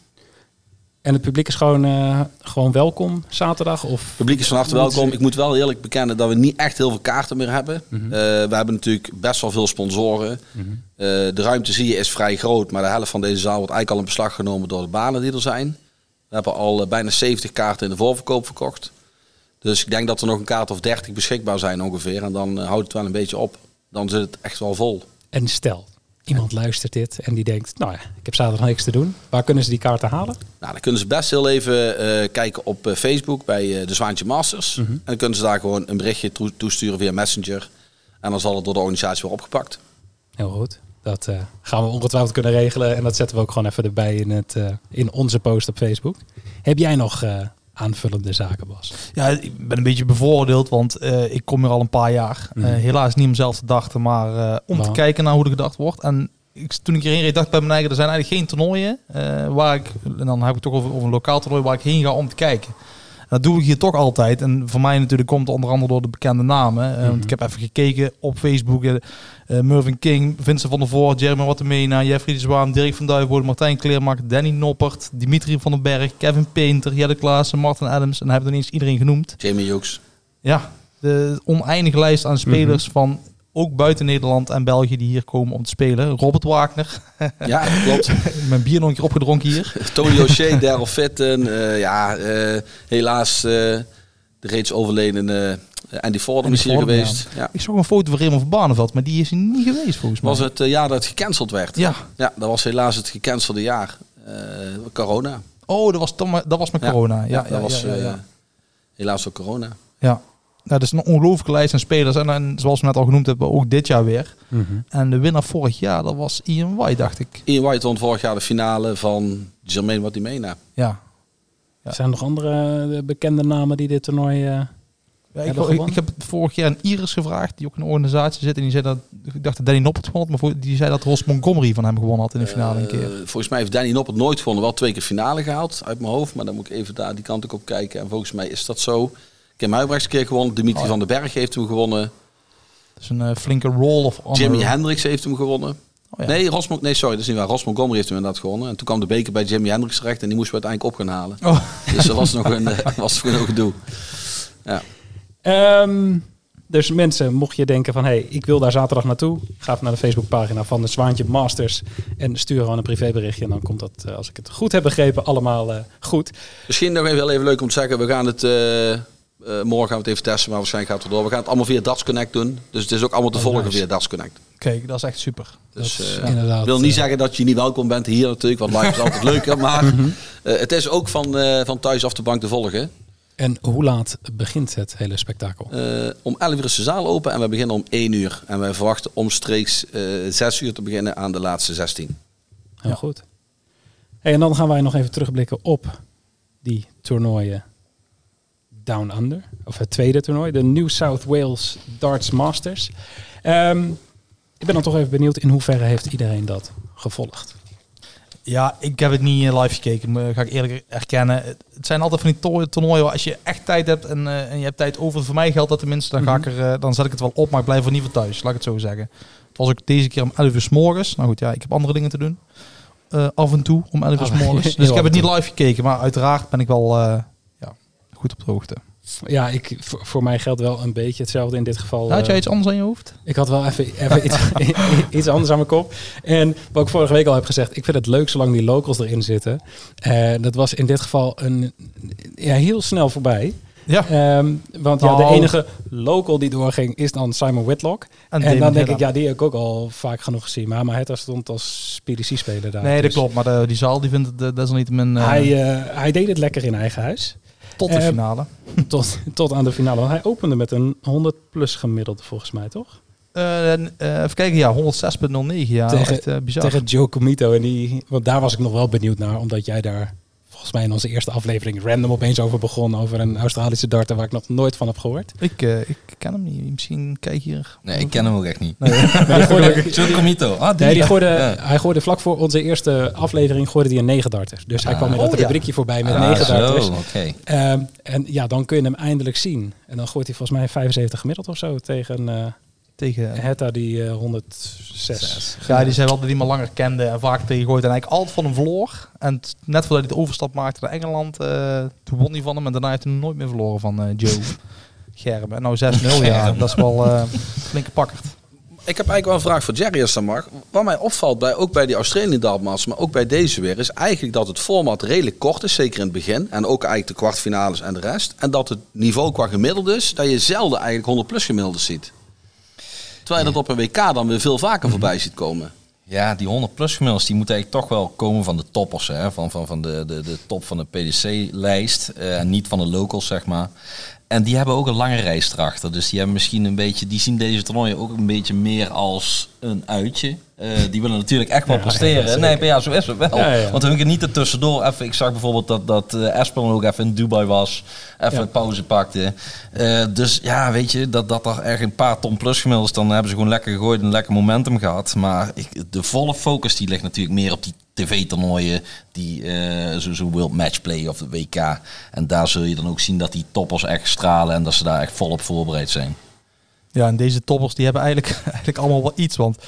En het publiek is gewoon, eh, gewoon welkom zaterdag? Of Het publiek is van harte welkom. Ik moet wel eerlijk bekennen dat we niet echt heel veel kaarten meer hebben. Eh, we hebben natuurlijk best wel veel sponsoren. Eh, de ruimte zie je is vrij groot, maar de helft van deze zaal wordt eigenlijk al in beslag genomen door de banen die er zijn. We hebben al bijna 70 kaarten in de voorverkoop verkocht. Dus ik denk dat er nog een kaart of 30 beschikbaar zijn ongeveer. En dan houdt het wel een beetje op. Dan zit het echt wel vol. En stel, iemand luistert dit en die denkt... Nou ja, ik heb zaterdag niks te doen. Waar kunnen ze die kaarten halen? Nou, dan kunnen ze best heel even eh, kijken op eh, Facebook bij eh, de Zwaantje Masters. En dan kunnen ze daar gewoon een berichtje toe- toesturen via Messenger. En dan zal het door de organisatie weer opgepakt. Heel goed. Dat gaan we ongetwijfeld kunnen regelen. En dat zetten we ook gewoon even erbij in, het, in onze post op Facebook. Heb jij nog aanvullende zaken, Bas? Ja, ik ben een beetje bevooroordeeld, want eh, ik kom hier al een paar jaar. Eh, helaas niet om zelf te dachten, maar eh, om te kijken naar hoe er gedacht wordt. En ik, toen ik hierheen reed, dacht ik bij mijn eigen, er zijn eigenlijk geen toernooien waar ik, en dan heb ik het toch over, over een lokaal toernooi waar ik heen ga om te kijken. Dat doe ik hier toch altijd. En voor mij natuurlijk komt het onder andere door de bekende namen. Want ik heb even gekeken op Facebook. Mervyn King, Vincent van der Voort, Jeremy Wattemena, Jeffrey de Zwaan, Dirk van Duivenbode, Martijn Kleermak, Danny Noppert, Dimitri van den Berg, Kevin Painter, Jelle Klaassen, Martin Adams. En hij heeft er niet eens iedereen genoemd. Jamie Hughes. Ja, de oneindige lijst aan spelers van ook buiten Nederland en België die hier komen om te spelen. Robert Wagner, Ja, klopt. mijn bier nog een keer opgedronken hier. Tony O'Shea, Daryl Fitten. eh, ja, eh, helaas eh, de reeds overleden eh, Andy Fordham is hier geweest. Ja. Ik zag een foto van Raymond van Barneveld, maar die is hier niet geweest volgens mij. Was het jaar dat het gecanceld werd? Ja. Ja, dat was helaas het gecancelde jaar. Corona. Oh, dat was, dat was met corona. Ja, ja, dat was helaas door corona. Ja. Nou, dat is een ongelooflijke lijst aan spelers. En, en zoals we net al genoemd hebben, ook dit jaar weer. En de winnaar vorig jaar, dat was Ian White, dacht ik. Ian White won vorig jaar de finale van Jermaine Watimena. Ja. Ja. Zijn er nog andere eh, bekende namen die dit toernooi... eh, Ja, ik, Hebben ik, gewonnen? ik heb vorig jaar een Iris gevraagd, die ook in een organisatie zit. En die zei dat, ik dacht dat Danny Noppert gewonnen had, maar die zei dat Ross Montgomery van hem gewonnen had in de finale een keer. Eh, volgens mij heeft Danny Noppert nooit gewonnen. Wel twee keer finale gehaald uit mijn hoofd. Maar dan moet ik even daar die kant ook op kijken. En volgens mij is dat zo. Kim Huibrechts een keer gewonnen. Dimitri Oh, ja. van den Berg heeft hem gewonnen. Dat is een eh, flinke roll of honor. Jimmy Hendricks heeft hem gewonnen. Oh, ja. Nee, Rosmo, nee, sorry, dat is niet waar. Ross Montgomery heeft hem inderdaad gewonnen. En toen kwam de beker bij Jimmy Hendricks terecht. En die moesten we uiteindelijk op gaan halen. Oh. Dus dat was nog een, eh, was nog een gedoe. Ja. Ehm, dus mensen, mocht je denken van... hey, ik wil daar zaterdag naartoe... ga even naar de Facebookpagina van de Zwaantje Masters... en stuur gewoon een privéberichtje. En dan komt dat, eh, als ik het goed heb begrepen, allemaal eh, goed. Misschien nog even, heel even leuk om te zeggen. We gaan het... eh, eh, morgen gaan we het even testen, maar waarschijnlijk gaat het door. We gaan het allemaal via Darts Connect doen. Dus het is ook allemaal te Oh, volgen nice. via Darts Connect. Kijk, dat is echt super. Dus, eh, inderdaad, Ik wil niet eh, zeggen dat je niet welkom bent hier natuurlijk, want live is altijd leuker. Maar eh, het is ook van, van thuis af de bank te volgen. En hoe laat begint het hele spektakel? Om 11 uur is de zaal open en we beginnen om 1 uur. En wij verwachten omstreeks eh 6 uur te beginnen aan de laatste 16. Heel goed. Hey, en dan gaan wij nog even terugblikken op die toernooien Down Under. Of het tweede toernooi, de New South Wales Darts Masters. Ehm, ik ben dan toch even benieuwd in hoeverre heeft iedereen dat gevolgd? Ja, ik heb het niet eh, live gekeken, maar ga ik eerlijk erkennen. Het zijn altijd van die to- toernooien waar als je echt tijd hebt en, eh, en je hebt tijd over. Voor mij geldt dat tenminste, dan, ga ik er, eh, dan zet ik het wel op, maar ik blijf er niet van thuis, laat ik het zo zeggen. Het was ook deze keer om 11 uur s morgens. Nou goed, ja, ik heb andere dingen te doen. Af en toe om 11 uur s Ah, morgens. Dus ik heb het niet live gekeken, maar uiteraard ben ik wel goed op de hoogte. Ja, ik, voor, voor mij geldt wel een beetje hetzelfde in dit geval. Had jij eh, iets anders aan je hoofd? Ik had wel even, even iets, iets anders aan mijn kop. En wat ik vorige week al heb gezegd, ik vind het leuk zolang die locals erin zitten. Eh, dat was in dit geval een, ja, heel snel voorbij. Ja. Ehm, want ja, de enige local die doorging is dan Simon Whitlock. En, Damon dan denk ik, ja, die heb ik ook al vaak genoeg gezien. Maar Maheta stond als PDC-speler daar. Nee, dat Dus klopt. Maar de, die zaal die vindt het eh, desalniettemin uh, Hij, eh, hij deed het lekker in eigen huis. Tot de eh, finale. Tot, tot aan de finale. Want hij opende met een 100-plus gemiddelde volgens mij, toch? Eh, eh, even kijken, ja, 106.09. Ja, Tegen- echt eh, bizar. Tegen Joe Comito. En die, want daar was ik nog wel benieuwd naar. Omdat jij daar volgens mij in onze eerste aflevering random opeens over begon. Over een Australische darter waar ik nog nooit van heb gehoord. Ik, eh, ik ken hem niet. Misschien kijk hier. Nee, ik ken hem ook echt niet. Maar die gooide, Joe Comito. Ah, die. nee, die gooide, Ja. Hij gooide vlak voor onze eerste aflevering gooide die een 9 darter. Dus hij Ah. kwam in dat Oh, ja. rubriekje voorbij met Ah, 9 darters. zo. Ehm, en ja, dan kun je hem eindelijk zien. En dan gooit hij volgens mij 75 gemiddeld of zo tegen eh Tegen, Hetta die eh 106. ja, die zijn wel die me langer kende en vaak tegengooid. En eigenlijk altijd van hem verloor. En net voordat hij de overstap maakte naar Engeland, eh, toen won hij van hem. En daarna heeft hij nooit meer verloren van eh, Joe Gerben. En nou 6-0, ja, dat is wel eh flinke pakkerd. Ik heb eigenlijk wel een vraag voor Jerry als dat mag. Wat mij opvalt, bij, ook bij die Australian Dartmasters, maar ook bij deze weer, is eigenlijk dat het format redelijk kort is, zeker in het begin. En ook eigenlijk de kwartfinales en de rest. En dat het niveau qua gemiddeld is, dat je zelden eigenlijk 100 plus gemiddeldes ziet. Terwijl je dat op een WK dan weer veel vaker voorbij ziet komen. Ja, die 100 plus gemiddelds die moeten eigenlijk toch wel komen van de toppers. Hè? Van, van, van de, de, de top van de PDC-lijst. eh, En niet van de locals, zeg maar. En die hebben ook een lange reis erachter. Dus die hebben misschien een beetje, die zien deze toernooien ook een beetje meer als een uitje. Eh, die willen natuurlijk echt wel Ja, presteren. ja, nee, maar ja, zo is het wel. Ja. Want hun niet er tussendoor even. Ik zag bijvoorbeeld dat, dat eh, Aspen ook even in Dubai was. Even pauze pakte. Eh, dus ja, weet je, dat, dat er echt een paar ton plus gemiddeld is, dan hebben ze gewoon lekker gegooid en lekker momentum gehad. Maar ik, de volle focus die ligt natuurlijk meer op die tv-toernooien, die eh, zo, zo World Matchplay of de WK. En daar zul je dan ook zien dat die toppers echt stralen en dat ze daar echt volop voorbereid zijn. Ja, en deze toppers die hebben eigenlijk, eigenlijk allemaal wel iets. Want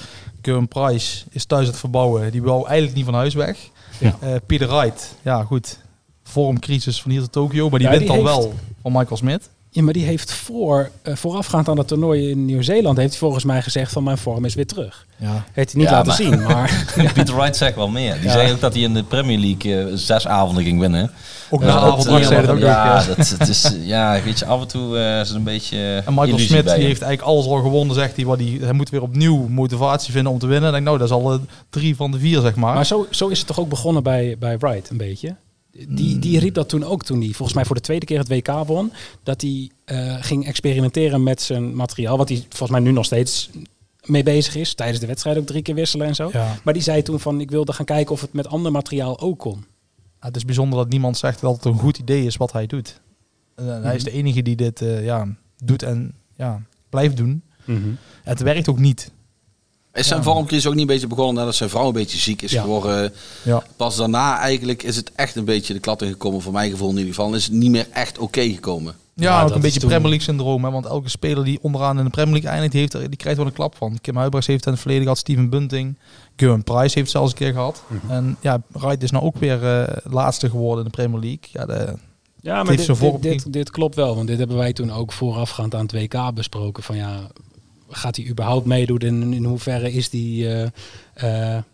Kevin Price is thuis het verbouwen. Die wou eigenlijk niet van huis weg. Ja. Eh, Peter Wright, ja goed. Vormcrisis van hier tot Tokio. Maar die Ja, wint die dan heeft- wel van Michael Smith. Ja, maar die heeft voor, eh, voorafgaand aan het toernooi in Nieuw-Zeeland... heeft hij volgens mij gezegd van mijn vorm is weer terug. Ja. Heeft hij niet Ja, laten maar- zien, maar... Peter Wright zegt wel meer. Die Ja. zei ook dat hij in de Premier League eh, zes avonden ging winnen. Ook na avond zei dat ook ja, dat, het is, ja, weet je, af en toe eh, is het een beetje En Michael bij die heeft eigenlijk alles al gewonnen, zegt hij. Wat hij, hij moet weer opnieuw motivatie vinden om te winnen. Ik denk, nou, dat is al drie van de vier, zeg maar. Maar zo, zo is het toch ook begonnen bij, bij Wright een beetje. Die, die riep dat toen ook toen hij volgens mij voor de tweede keer het WK won. Dat hij eh, ging experimenteren met zijn materiaal. Wat hij volgens mij nu nog steeds mee bezig is. Tijdens de wedstrijd ook drie keer wisselen en zo. Ja. Maar die zei toen van ik wilde gaan kijken of het met ander materiaal ook kon. Ja, het is bijzonder dat niemand zegt dat het een goed idee is wat hij doet. Eh, Hij is de enige die dit eh, ja, doet en ja, blijft doen. En het werkt ook niet. Is zijn Ja. vormcrisis ook niet een beetje begonnen nadat zijn vrouw een beetje ziek is Ja. geworden? Ja. Pas daarna eigenlijk is het echt een beetje de klad ingekomen, voor mijn gevoel in ieder geval. Is het niet meer echt oké gekomen. Ja, Ja, ook een is beetje toen- Premier League syndroom. Hè? Want elke speler die onderaan in de Premier League eindigt, die, heeft er, die krijgt wel een klap van. Kim Huibrechts heeft het in het verleden gehad, Steven Bunting. Gurren Price heeft het zelfs een keer gehad. Mhm. En ja, Wright is nou ook weer eh, laatste geworden in de Premier League. Ja, de, Ja, maar dit, dit, dit klopt wel. Want dit hebben wij toen ook voorafgaand aan het WK besproken. Van ja, gaat hij überhaupt meedoen? En in hoeverre is die... die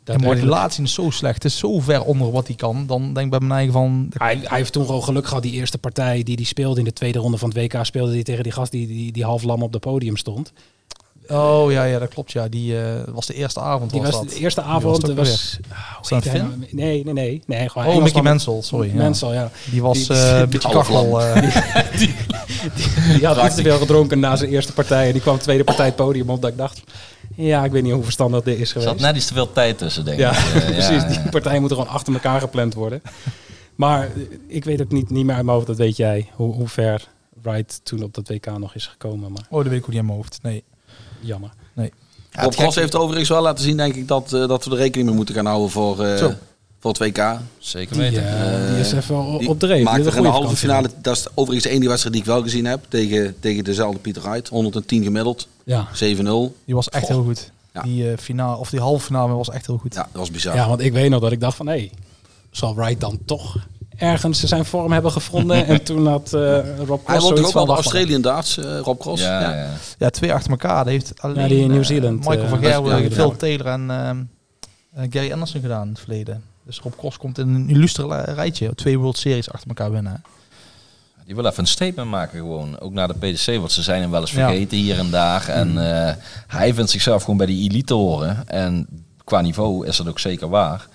daadwerkelijk- laatste is zo slecht. Het is zo ver onder wat hij kan. Dan denk ik bij mijn eigen van... Hij, hij heeft toen gewoon geluk gehad, die eerste partij die hij speelde in de tweede ronde van het WK, speelde hij tegen die gast die, die, die half lam op het podium stond. Oh ja, ja, dat klopt. Ja, die eh, was de eerste avond. Die was, was dat. de eerste avond. het ook was, ah, hoe Was hij nou? Nee, nee, nee. nee gewoon Oh, Mickey Mansell, sorry. Ja. Mansell, ja. Die was Die- eh, een beetje kachel. eh, Die had iets te veel gedronken na zijn eerste partij. En die kwam tweede partij het podium op. Dat ik dacht, ja, ik weet niet hoe verstandig dit is Er geweest. zat net iets te veel tijd tussen, denk Ja, ik. Eh, precies. ja, Die partijen moeten gewoon achter elkaar gepland worden. Maar ik weet het niet, niet meer uit mijn hoofd, dat weet jij, hoe, hoe ver Wright toen op dat WK nog is gekomen. Maar Oh, dat weet ik ook niet in mijn hoofd. Nee. Jammer. Rob Cross heeft overigens wel laten zien, denk ik, dat, eh, dat we er rekening mee moeten gaan houden voor, eh, Zo. voor het WK. Zeker Die, weten. eh, die is even op- de maakte er in de halve finale, dat is overigens de enige wedstrijd die ik wel gezien heb, tegen, tegen dezelfde Pieter Wright. 110 gemiddeld, gehad. 7-0. Die was echt heel goed. Ja. Die uh, finale, of die halve finale was echt heel goed. Ja, dat was bizar. Ja. ja, want ik weet nog dat ik dacht van... hé, zal Wright dan toch ergens zijn vorm hebben gevonden? en toen had eh Rob Hij Cross won zoiets ook wel van... de. Australian Darts, eh, Rob Cross. ja, Ja. ja. Ja, twee achter elkaar. Dat heeft alleen die in eh, Nieuw-Zeeland, Michael eh, van Gerwen, ja, Phil. Taylor en ehm, eh, Gary Anderson gedaan in het verleden. Dus Rob Cross komt in een illustre rijtje. Twee World Series achter elkaar winnen. Die wil even een statement maken gewoon. Ook naar de PDC, want ze zijn hem wel eens Ja. vergeten hier en daar. En eh, hij vindt zichzelf gewoon bij die elite horen. En qua niveau is dat ook zeker waar.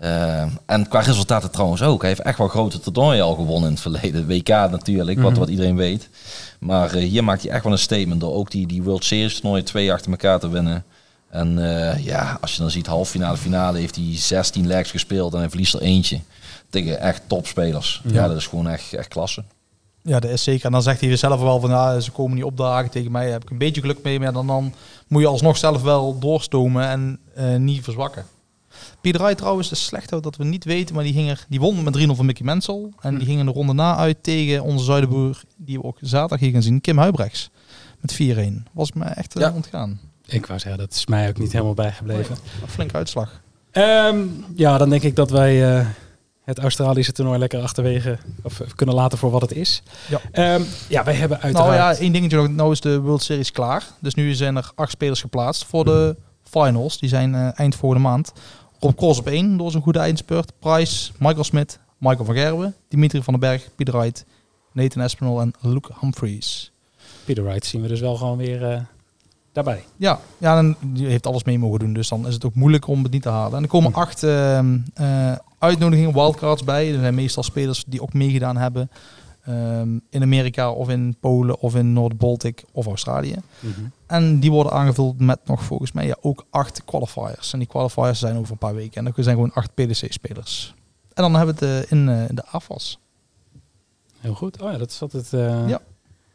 Eh, en qua resultaten trouwens ook. Hij heeft echt wel grote toernooien al gewonnen in het verleden. WK natuurlijk, wat, wat iedereen weet. Maar eh, hier maakt hij echt wel een statement door ook die, die World Series toernooien twee achter elkaar te winnen. En eh, ja, als je dan ziet halve finale, finale heeft hij 16 legs gespeeld en hij verliest er eentje. Tegen echt topspelers. Ja, dat is gewoon echt, echt klasse. Ja, dat is zeker. En dan zegt hij zelf wel van, ja, ze komen niet opdagen tegen mij. Daar heb ik een beetje geluk mee. Maar dan, dan moet je alsnog zelf wel doorstomen en niet verzwakken. Pieter trouwens, is slecht ook dat we niet weten. Maar die, ging er, die won met 3-0 van Mickey Mensel. En die ging in de ronde na uit tegen onze zuidenboer, die we ook zaterdag hier gaan zien, Kim Huibrechts. Met 4-1. Was me echt eh, Ja. ontgaan. Ik wou zeggen, dat is mij ook niet helemaal bijgebleven. Een flinke uitslag. Ehm, ja, dan denk ik dat wij eh, het Australische toernooi lekker achterwege of, eh, kunnen laten voor wat het is. Ja. Ehm, ja, wij hebben uiteraard... Nou ja, één dingetje nog. Nou is de World Series klaar. Dus nu zijn er acht spelers geplaatst voor de finals. Die zijn eh, eind volgende maand. Rob Cross op één door zijn goede eindspurt. Price, Michael Smit, Michael van Gerwen, Dimitri van den Berg, Pieter Wright, Nathan Espinel en Luke Humphries. Peter Wright zien we dus wel gewoon weer eh, daarbij. Ja, ja, en die heeft alles mee mogen doen. Dus dan is het ook moeilijk om het niet te halen. En er komen acht ehm, eh, uitnodigingen, wildcards bij. Er zijn meestal spelers die ook meegedaan hebben. Ehm, in Amerika of in Polen of in Noord-Baltic of Australië. En die worden aangevuld met nog volgens mij ja, ook acht qualifiers. En die qualifiers zijn over een paar weken. En er zijn gewoon acht PDC-spelers. En dan hebben we het eh, in eh, de AFAS Heel goed. Oh ja, dat is altijd eh, Ja.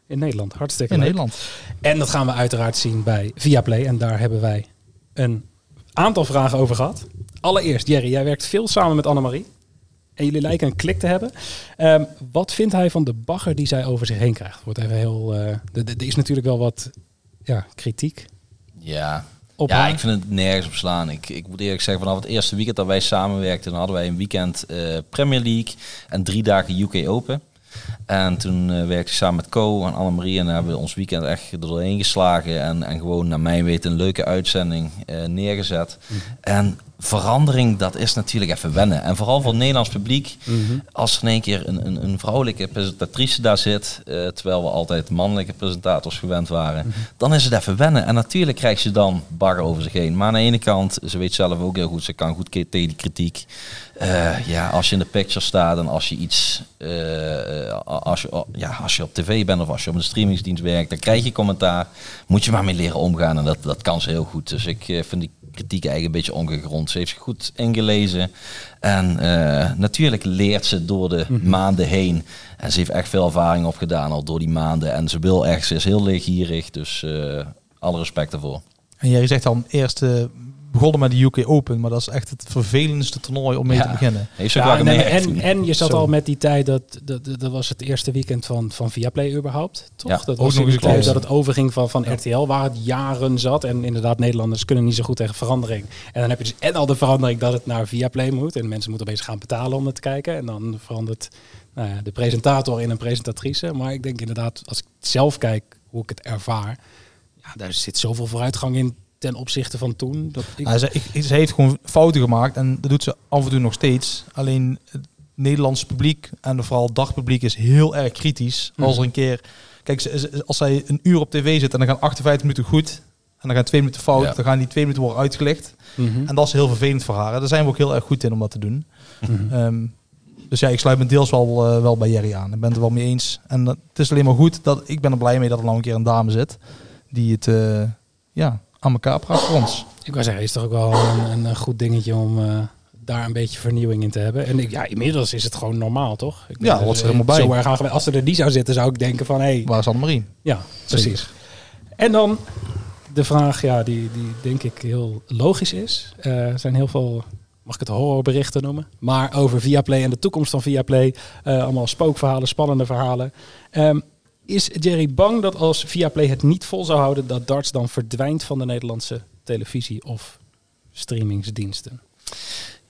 in Nederland. Hartstikke in leuk. Nederland. En dat gaan we uiteraard zien bij Viaplay. En daar hebben wij een aantal vragen over gehad. Allereerst, Jerry, jij werkt veel samen met Annemarie. En jullie lijken een klik te hebben. Ehm, wat vindt hij van de bagger die zij over zich heen krijgt? Wordt even heel. eh, Er is natuurlijk wel wat ja, kritiek Ja, op ja haar. ik vind het nergens op slaan. Ik, ik moet eerlijk zeggen, vanaf het eerste weekend dat wij samenwerkten, dan hadden wij een weekend eh, Premier League en drie dagen UK Open. En toen eh, werkte ik samen met Co en Annemarie en hebben we ons weekend echt er doorheen geslagen. En, en gewoon naar mijn weten een leuke uitzending eh, neergezet. En verandering, dat is natuurlijk even wennen. En vooral voor het Nederlands publiek, als er in één keer een, een, een vrouwelijke presentatrice daar zit, eh, terwijl we altijd mannelijke presentators gewend waren, dan is het even wennen. En natuurlijk krijgt ze dan bagger over zich heen. Maar aan de ene kant, ze weet zelf ook heel goed, ze kan goed tegen die kritiek. Eh, ja, als je in de picture staat en als je iets, eh, eh, als, je, ja, als je op tv bent of als je op een streamingsdienst werkt, dan krijg je commentaar. Moet je maar mee leren omgaan en dat, dat kan ze heel goed. Dus ik vind die kritiek eigenlijk een beetje ongegrond. Ze heeft zich goed ingelezen. En natuurlijk leert ze door de maanden heen. En ze heeft echt veel ervaring opgedaan al door die maanden. En ze wil echt, ze is heel leergierig. Dus alle respect ervoor. En jij zegt dan eerst begonnen met de UK Open. Maar dat is echt het vervelendste toernooi om mee Ja. te beginnen. Ja, nee, en, en je zat Zo. al met die tijd, dat, dat, dat was het eerste weekend van, van Viaplay überhaupt, toch? Ja, dat was nog eens dat het overging van, van RTL, waar het jaren zat. En inderdaad, Nederlanders kunnen niet zo goed tegen verandering. En dan heb je dus en al de verandering dat het naar Viaplay moet. En mensen moeten opeens gaan betalen om het te kijken. En dan verandert nou ja, de presentator in een presentatrice. Maar ik denk inderdaad, als ik zelf kijk hoe ik het ervaar, ja, daar zit zoveel vooruitgang in ten opzichte van toen. Dat ik, ze, ik, ze heeft gewoon fouten gemaakt en dat doet ze af en toe nog steeds. Alleen het Nederlandse publiek en vooral het dagpubliek is heel erg kritisch. Als er een keer, kijk, als zij een uur op tv zit en dan gaan 58 minuten goed en dan gaan twee minuten fout, Ja. dan gaan die twee minuten worden uitgelegd. Mhm. En dat is heel vervelend voor haar. Daar zijn we ook heel erg goed in om dat te doen. Mhm. Ehm, dus ja, ik sluit me deels wel, eh, wel bij Jerry aan. Ik ben het er wel mee eens. En dat, het is alleen maar goed dat ik ben er blij mee dat er nou een keer een dame zit die het eh, ja, aan elkaar praat voor ons. Ik wou zeggen, is toch ook wel een, een, goed dingetje om eh, daar een beetje vernieuwing in te hebben. En ik, ja, inmiddels is het gewoon normaal, toch? Ik Ja, hoort er helemaal bij. Zo erg aan. Als er er die zou zitten, zou ik denken van... Hey, Waar is Annemarie? ja, precies. En dan de vraag, ja, die, die denk ik heel logisch is. Eh, Er zijn heel veel, mag ik het horrorberichten noemen? Maar over Viaplay en de toekomst van Viaplay. Eh, allemaal spookverhalen, spannende verhalen. Ehm, is Jerry bang dat als Viaplay het niet vol zou houden... dat darts dan verdwijnt van de Nederlandse televisie of streamingsdiensten?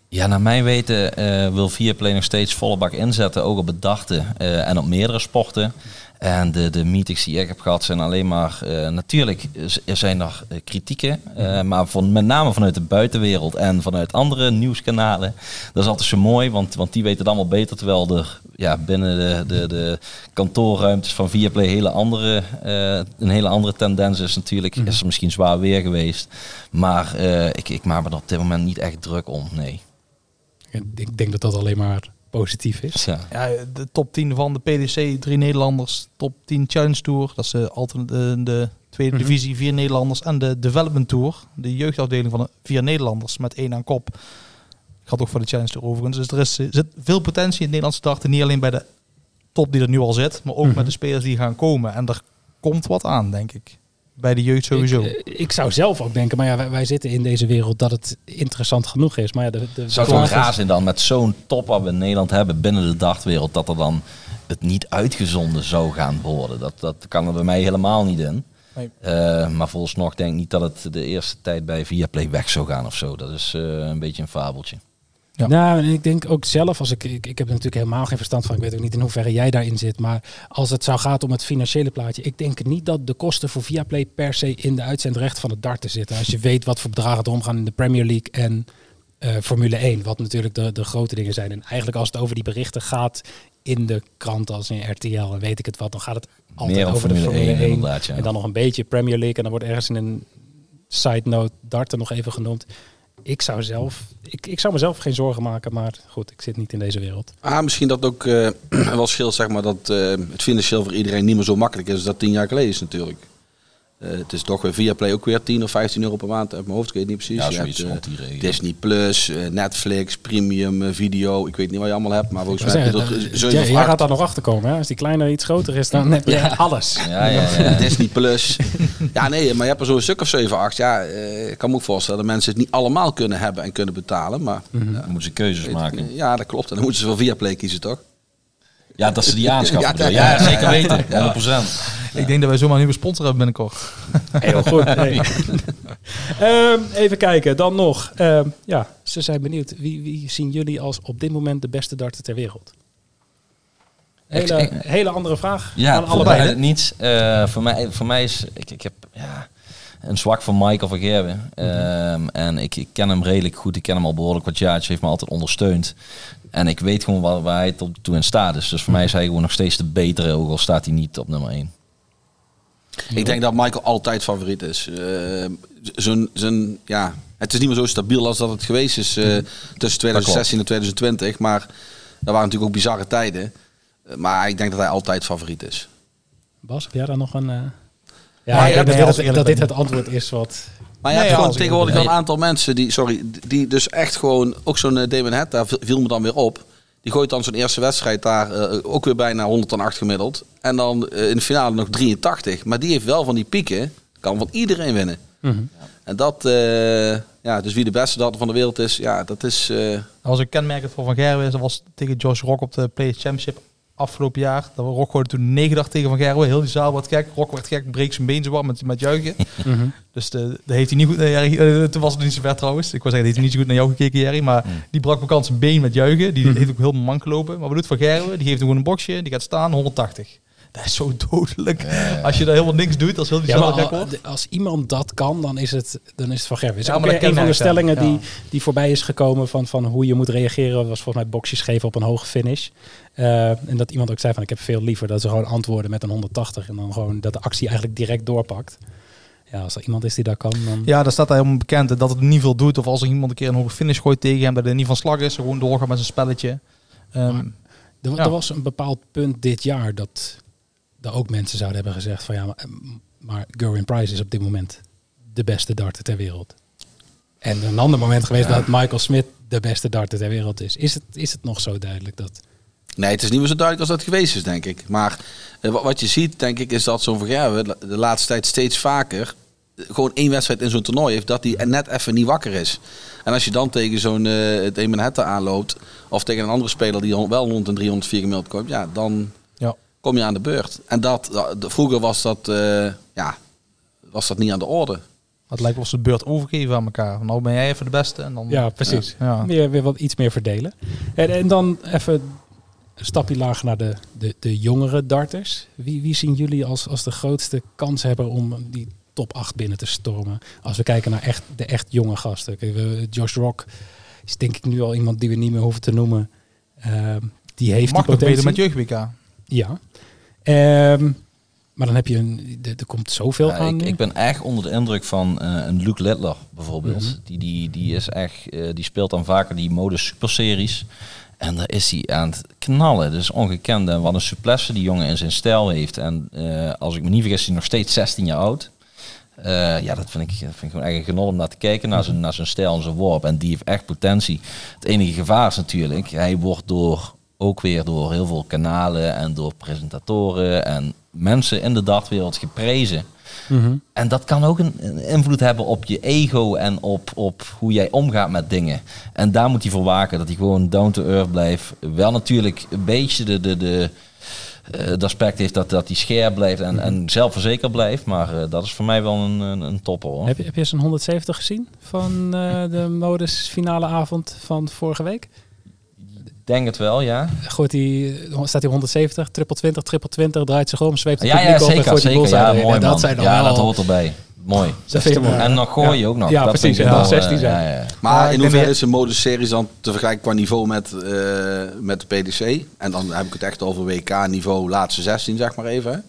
Ja, naar mijn weten eh, wil Viaplay nog steeds volle bak inzetten, ook op het dachten eh, en op meerdere sporten. En de, de meetings die ik heb gehad zijn alleen maar, eh, natuurlijk er zijn er eh, kritieken, eh, maar van, met name vanuit de buitenwereld en vanuit andere nieuwskanalen. Dat is altijd zo mooi, want, want die weten het allemaal beter, terwijl er ja, binnen de, de, de kantoorruimtes van Viaplay hele andere, een hele andere tendens is natuurlijk. Is er misschien zwaar weer geweest, maar ik, ik maak me er op dit moment niet echt druk om, nee. Ik denk dat dat alleen maar positief is. Ja. Ja, de top 10 van de PDC, drie Nederlanders. Top 10 Challenge Tour, dat is de, de, de tweede Mhm. divisie, vier Nederlanders. En de Development Tour, de jeugdafdeling van de vier Nederlanders met één aan kop. Gaat ook voor de Challenge Tour overigens. Dus er is, er zit veel potentie in het Nederlandse darten. Niet alleen bij de top die er nu al zit, maar ook Mhm. met de spelers die gaan komen. En er komt wat aan, denk ik. Bij de jeugd sowieso. Ik, eh, ik zou zelf ook denken, maar ja, wij, wij zitten in deze wereld dat het interessant genoeg is. Maar ja, de, de, Zou het raar zijn dan met zo'n top wat we in Nederland hebben binnen de dartwereld, dat er dan het niet uitgezonden zou gaan worden. Dat, dat kan er bij mij helemaal niet in. Nee. Eh, maar volgens denk ik niet dat het de eerste tijd bij Viaplay weg zou gaan of zo. Dat is eh, een beetje een fabeltje. Ja. Nou, en ik denk ook zelf, als ik, ik, ik heb er natuurlijk helemaal geen verstand van. Ik weet ook niet in hoeverre jij daarin zit. Maar als het zou gaan om het financiële plaatje. Ik denk niet dat de kosten voor Viaplay per se in de uitzendrecht van het darten zitten. Als je weet wat voor bedragen er omgaan in de Premier League en eh, Formule 1. Wat natuurlijk de, de grote dingen zijn. En eigenlijk als het over die berichten gaat in de krant als in RTL en weet ik het wat. Dan gaat het altijd Meer over de Formule Formule 1 1. inderdaad, ja. En dan nog een beetje Premier League. En dan wordt ergens in een side note darten nog even genoemd. Ik zou zelf, ik, ik zou mezelf geen zorgen maken, maar goed, ik zit niet in deze wereld. Ah, misschien dat ook eh, wel scheelt, zeg maar, dat eh, het financieel voor iedereen niet meer zo makkelijk is als dat tien jaar geleden is natuurlijk. Eh, het is toch weer via Play ook weer 10 of 15 euro per maand uit mijn hoofd, ik weet het niet precies. Ja, Je zoiets hebt, eh. Disney Plus, eh, Netflix, Premium, video, ik weet niet wat je allemaal hebt, maar volgens mij heb je zeggen, tot 7 jij, of jij 8. gaat daar nog achter komen. Hè? Als die kleine iets groter is, dan heb je alles. Ja, ja, ja. Disney Plus. ja, nee, maar je hebt er zo'n stuk of 7, 8. Ja, eh, ik kan me ook voorstellen dat mensen het niet allemaal kunnen hebben en kunnen betalen. Maar Dan moeten ze keuzes maken. ja, dat klopt. En dan moeten ze wel via Play kiezen, toch? Ja, dat ze die aanschaffen. Ja, bedoel je. ja, ja, ja, zeker ja. weten. 100%. Ik denk dat wij zomaar een nieuwe sponsor hebben binnenkort. Heel goed. Hey. Ehm, even kijken, dan nog. Ehm, ja, ze zijn benieuwd. Wie, wie zien jullie als op dit moment de beste darter ter wereld? Hele, hele andere vraag Ja, aan allebei. mij niet. Eh, voor, mij, voor mij is... Ik, ik heb ja, een zwak voor Michael van Gerwen. Ehm, en ik, ik ken hem redelijk goed. Ik ken hem al behoorlijk wat jaartjes. heeft me altijd ondersteund. En ik weet gewoon waar, waar hij tot toe in staat is. Dus voor mij is hij gewoon nog steeds de betere. Ook al staat hij niet op nummer 1. Ik denk dat Michael altijd favoriet is. Eh, zijn, zijn, ja, het is niet meer zo stabiel als dat het geweest is eh, tussen 2016 en 2020. Maar dat waren natuurlijk ook bizarre tijden. Eh, maar ik denk dat hij altijd favoriet is. Bas, heb jij daar nog een... Maar Ja, het dat, dat dit het antwoord is wat... Maar je Nee, hebt ja, gewoon ik- tegenwoordig wel een aantal mensen die, sorry, die dus echt gewoon, ook zo'n eh, Damon Hetta viel me dan weer op. Die gooit dan zo'n eerste wedstrijd daar eh, ook weer bijna 108 gemiddeld. En dan eh, in de finale nog 83. Maar die heeft wel van die pieken, kan van iedereen winnen. Mhm. En dat, eh, ja, dus wie de beste data van de wereld is, ja, dat is... eh, Dat was een kenmerkend voor Van Gerwen. Dat was tegen Josh Rock op de Players Championship afgelopen jaar. Dat we Rock gooide toen 9 dag tegen Van Gerwen. Heel die zaal werd gek. Rock werd gek, breekt zijn been zo wat met, met juichen. Mhm. Dus de, de heeft hij niet goed... naar Jerry, eh, toen was het niet zo ver trouwens. Ik wou zeggen, heeft hij niet zo goed naar jou gekeken, Jerry. Maar die brak bekend zijn been met juichen. Die heeft ook heel mank gelopen. Maar wat doet Van Gerwen? Die geeft hem gewoon een boxje. Die gaat staan, 180. Dat is zo dodelijk. Als je daar helemaal niks doet, als heel die Ja, al- als iemand dat kan, dan is het, dan is het van Gerwen. Is Ja, maar een van de stellingen die, Ja. die voorbij is gekomen van, van hoe je moet reageren. was volgens mij boxjes geven op een hoge finish. Eh, en dat iemand ook zei van ik heb veel liever dat ze gewoon antwoorden met een 180. En dan gewoon dat de actie eigenlijk direct doorpakt. Ja, als er iemand is die dat kan, dan... Ja, daar staat hij helemaal bekend dat het niet veel doet. Of als er iemand een keer een hoge finish gooit tegen hem, dat hij niet van slag is. Gewoon doorgaan met zijn spelletje. Ehm, Er, Ja. er was een bepaald punt dit jaar dat ook mensen zouden hebben gezegd van ja, maar, maar Gerwin Price is op dit moment de beste darter ter wereld. En een ander moment geweest dat Michael Smith de beste darter ter wereld is. Is het, is het nog zo duidelijk dat... Nee, het is niet meer zo duidelijk als dat geweest is, denk ik. Maar eh, wat, je ziet, denk ik, is dat zo'n Van Gerwen de laatste tijd steeds vaker eh, gewoon één wedstrijd in zo'n toernooi heeft, dat hij net even niet wakker is. En als je dan tegen zo'n uh, het Emenhette aanloopt, of tegen een andere speler die wel rond een 304 gemiddeld komt, ja, dan. Kom je aan de beurt. En dat, dat- vroeger was dat, eh, ja, was dat niet aan de orde. Het lijkt wel ze de beurt overgeven aan elkaar. Nou ben jij even de beste en dan... Ja, precies. Ja. Meer, weer wat, iets meer verdelen. En, en dan even een stapje lager naar de, de, de jongere darters. Wie, wie zien jullie als, als de grootste kans hebben om die top 8 binnen te stormen? Als we kijken naar echt, de echt jonge gasten. Josh Rock is denk ik nu al iemand die we niet meer hoeven te noemen. Ehm, die heeft Mag die potentie. met jeugd-WK. Ja. Ehm, maar dan heb je een... Er, komt zoveel Ja, aan ik, ik ben echt onder de indruk van eh, een Luke Littler bijvoorbeeld. Mhm. die, die, die is echt, eh, die speelt dan vaker die mode superseries. En daar is hij aan het knallen. Dat is ongekend. En wat een souplesse die jongen in zijn stijl heeft. En eh, als ik me niet vergis, is hij nog steeds 16 jaar oud. Ja, dat vind ik, vind ik gewoon echt een genot om naar te kijken, naar zijn, naar zijn stijl en zijn worp. En die heeft echt potentie. Het enige gevaar is natuurlijk, hij wordt door, ook weer door heel veel kanalen en door presentatoren en mensen in de dartwereld geprezen. Mhm. En dat kan ook een, een invloed hebben op je ego en op, op hoe jij omgaat met dingen. En daar moet hij voor waken, dat hij gewoon down to earth blijft. Wel natuurlijk een beetje de, de, de, eh, het aspect heeft dat, dat hij scherp blijft en, en zelfverzekerd blijft. Maar eh, dat is voor mij wel een, een, een topper hoor. Heb je, heb je zijn 170 gezien van eh, de modus finale avond van vorige week? Denk het wel, ja. Gooit hij, staat hij 170, triple 20, triple 20, draait zich om, zweept het Ja, ja, publiek op en zeker, zeker. Ja, erin. mooi En man. dat zijn dan ja, wel... dat hoort erbij. Mooi. Dat mooi. En dan gooi je Ja. ook nog. Ja, Dat precies, wel, 16 eh, zijn. ja, ja. Maar in hoeverre is de modeseries dan te vergelijken qua niveau met, eh, met de PDC? En dan heb ik het echt over WK-niveau laatste 16, zeg maar even.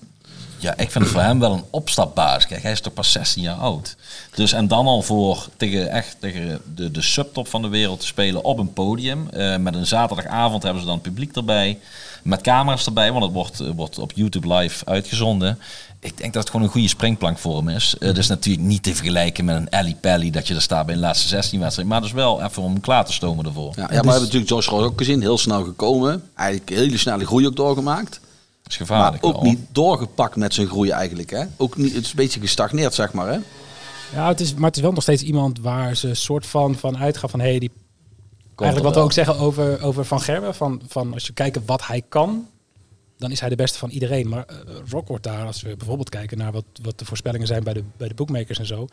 Ja, ik vind het voor hem wel een opstapbaas. Kijk, hij is toch pas 16 jaar oud. Dus en dan al voor tegen, echt tegen de, de subtop van de wereld te spelen op een podium. Eh, met een zaterdagavond hebben ze dan publiek erbij. Met camera's erbij, want het wordt, eh, wordt op YouTube live uitgezonden. Ik denk dat het gewoon een goede springplank voor hem is. Het is natuurlijk niet te vergelijken met een Ellie Pelly dat je er staat bij de laatste 16 wedstrijden. Maar dat is wel even om hem klaar te stomen ervoor. Ja, ja, maar we hebben natuurlijk Josh Ross ook gezien, heel snel gekomen. Eigenlijk een hele snelle groei ook doorgemaakt. Dat is Maar gevaarlijk ook wel. niet doorgepakt met zijn groei eigenlijk. Hè? Ook niet, het is een beetje gestagneerd, zeg maar. Hè? Ja, het is, maar het is wel nog steeds iemand waar ze soort van, van uitgaan van... Hey, die, eigenlijk wat we ook zeggen over, over Van Gerwen. Van, van als je kijkt wat hij kan, dan is hij de beste van iedereen. Maar eh, Rock wordt daar, als we bijvoorbeeld kijken naar wat, wat de voorspellingen zijn bij de, bij de bookmakers en zo...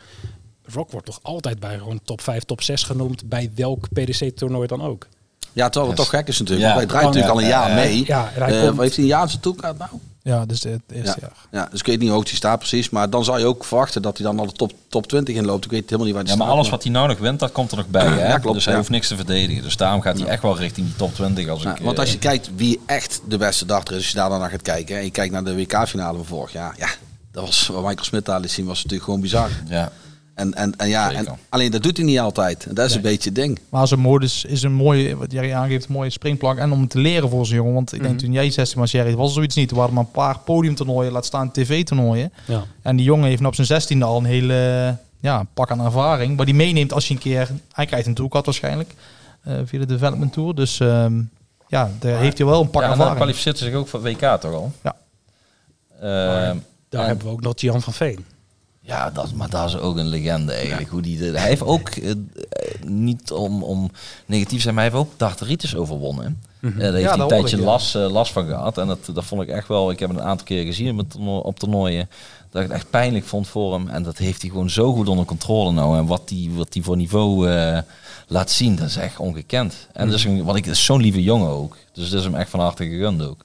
Rock wordt toch altijd bij gewoon top 5, top 6 genoemd bij welk PDC-toernooi dan ook. Ja, terwijl het Yes. toch gek is natuurlijk. Ja. want hij draait Ja, natuurlijk al een jaar ja, mee. ja, hij Eh, komt- heeft hij een jaar zijn toekomst nou? Ja, dus het eerste Ja. jaar. Ja, dus ik weet niet hoe hoog hij staat precies. Maar dan zou je ook verwachten dat hij dan al de top, top 20 inloopt. Ik weet helemaal niet waar hij Ja, maar staat. alles wat hij nou nog wint, dat komt er nog bij. Hè? Ja, klopt, dus hij ja. hoeft niks te verdedigen. Dus daarom gaat hij echt wel richting die top 20. Als Ja, ik, want eh, als je kijkt wie echt de beste darter is, als je daar dan naar gaat kijken. En je kijkt naar de WK-finale van vorig jaar. Ja, dat was wat Michael Smit daar liet zien, was natuurlijk gewoon bizar. ja. En, en, en ja, en, alleen dat doet hij niet altijd. En dat is Nee. een beetje het ding. Maar zijn modus is een mooie, wat Jerry aangeeft, een mooie springplank. En om het te leren voor zijn jongen. Want ik denk Mhm. toen jij 16 was, Jerry, was er zoiets niet. Er waren maar een paar podiumtoernooien, laat staan tv-toernooien. Ja. En die jongen heeft nou op zijn 16e al een hele ja, pak aan ervaring. Maar die meeneemt als je een keer... Hij krijgt een toolcard waarschijnlijk. eh, via de Development Tour. Dus ehm, ja, daar heeft hij wel een pak ja, en ervaring. kwalificeert hij zich ook voor WK toch al? Ja. Ehm, Daar en- hebben we ook nog Jan van Veen. Ja, dat, maar dat is ook een legende eigenlijk. Hoe die, de- hij heeft ook, eh, eh, niet om, om negatief te zijn, maar hij heeft ook darteritis overwonnen. Mhm. Eh, daar heeft Ja, hij een tijdje ik, ja. last, last van gehad. En dat, dat vond ik echt wel, ik heb het een aantal keer gezien op, toerno- op toernooien, dat ik het echt pijnlijk vond voor hem. En dat heeft hij gewoon zo goed onder controle nou. En wat hij wat die voor niveau laat zien, dat is echt ongekend. En is, een, wat ik, is zo'n lieve jongen ook. Dus dat is hem echt van harte gegund ook.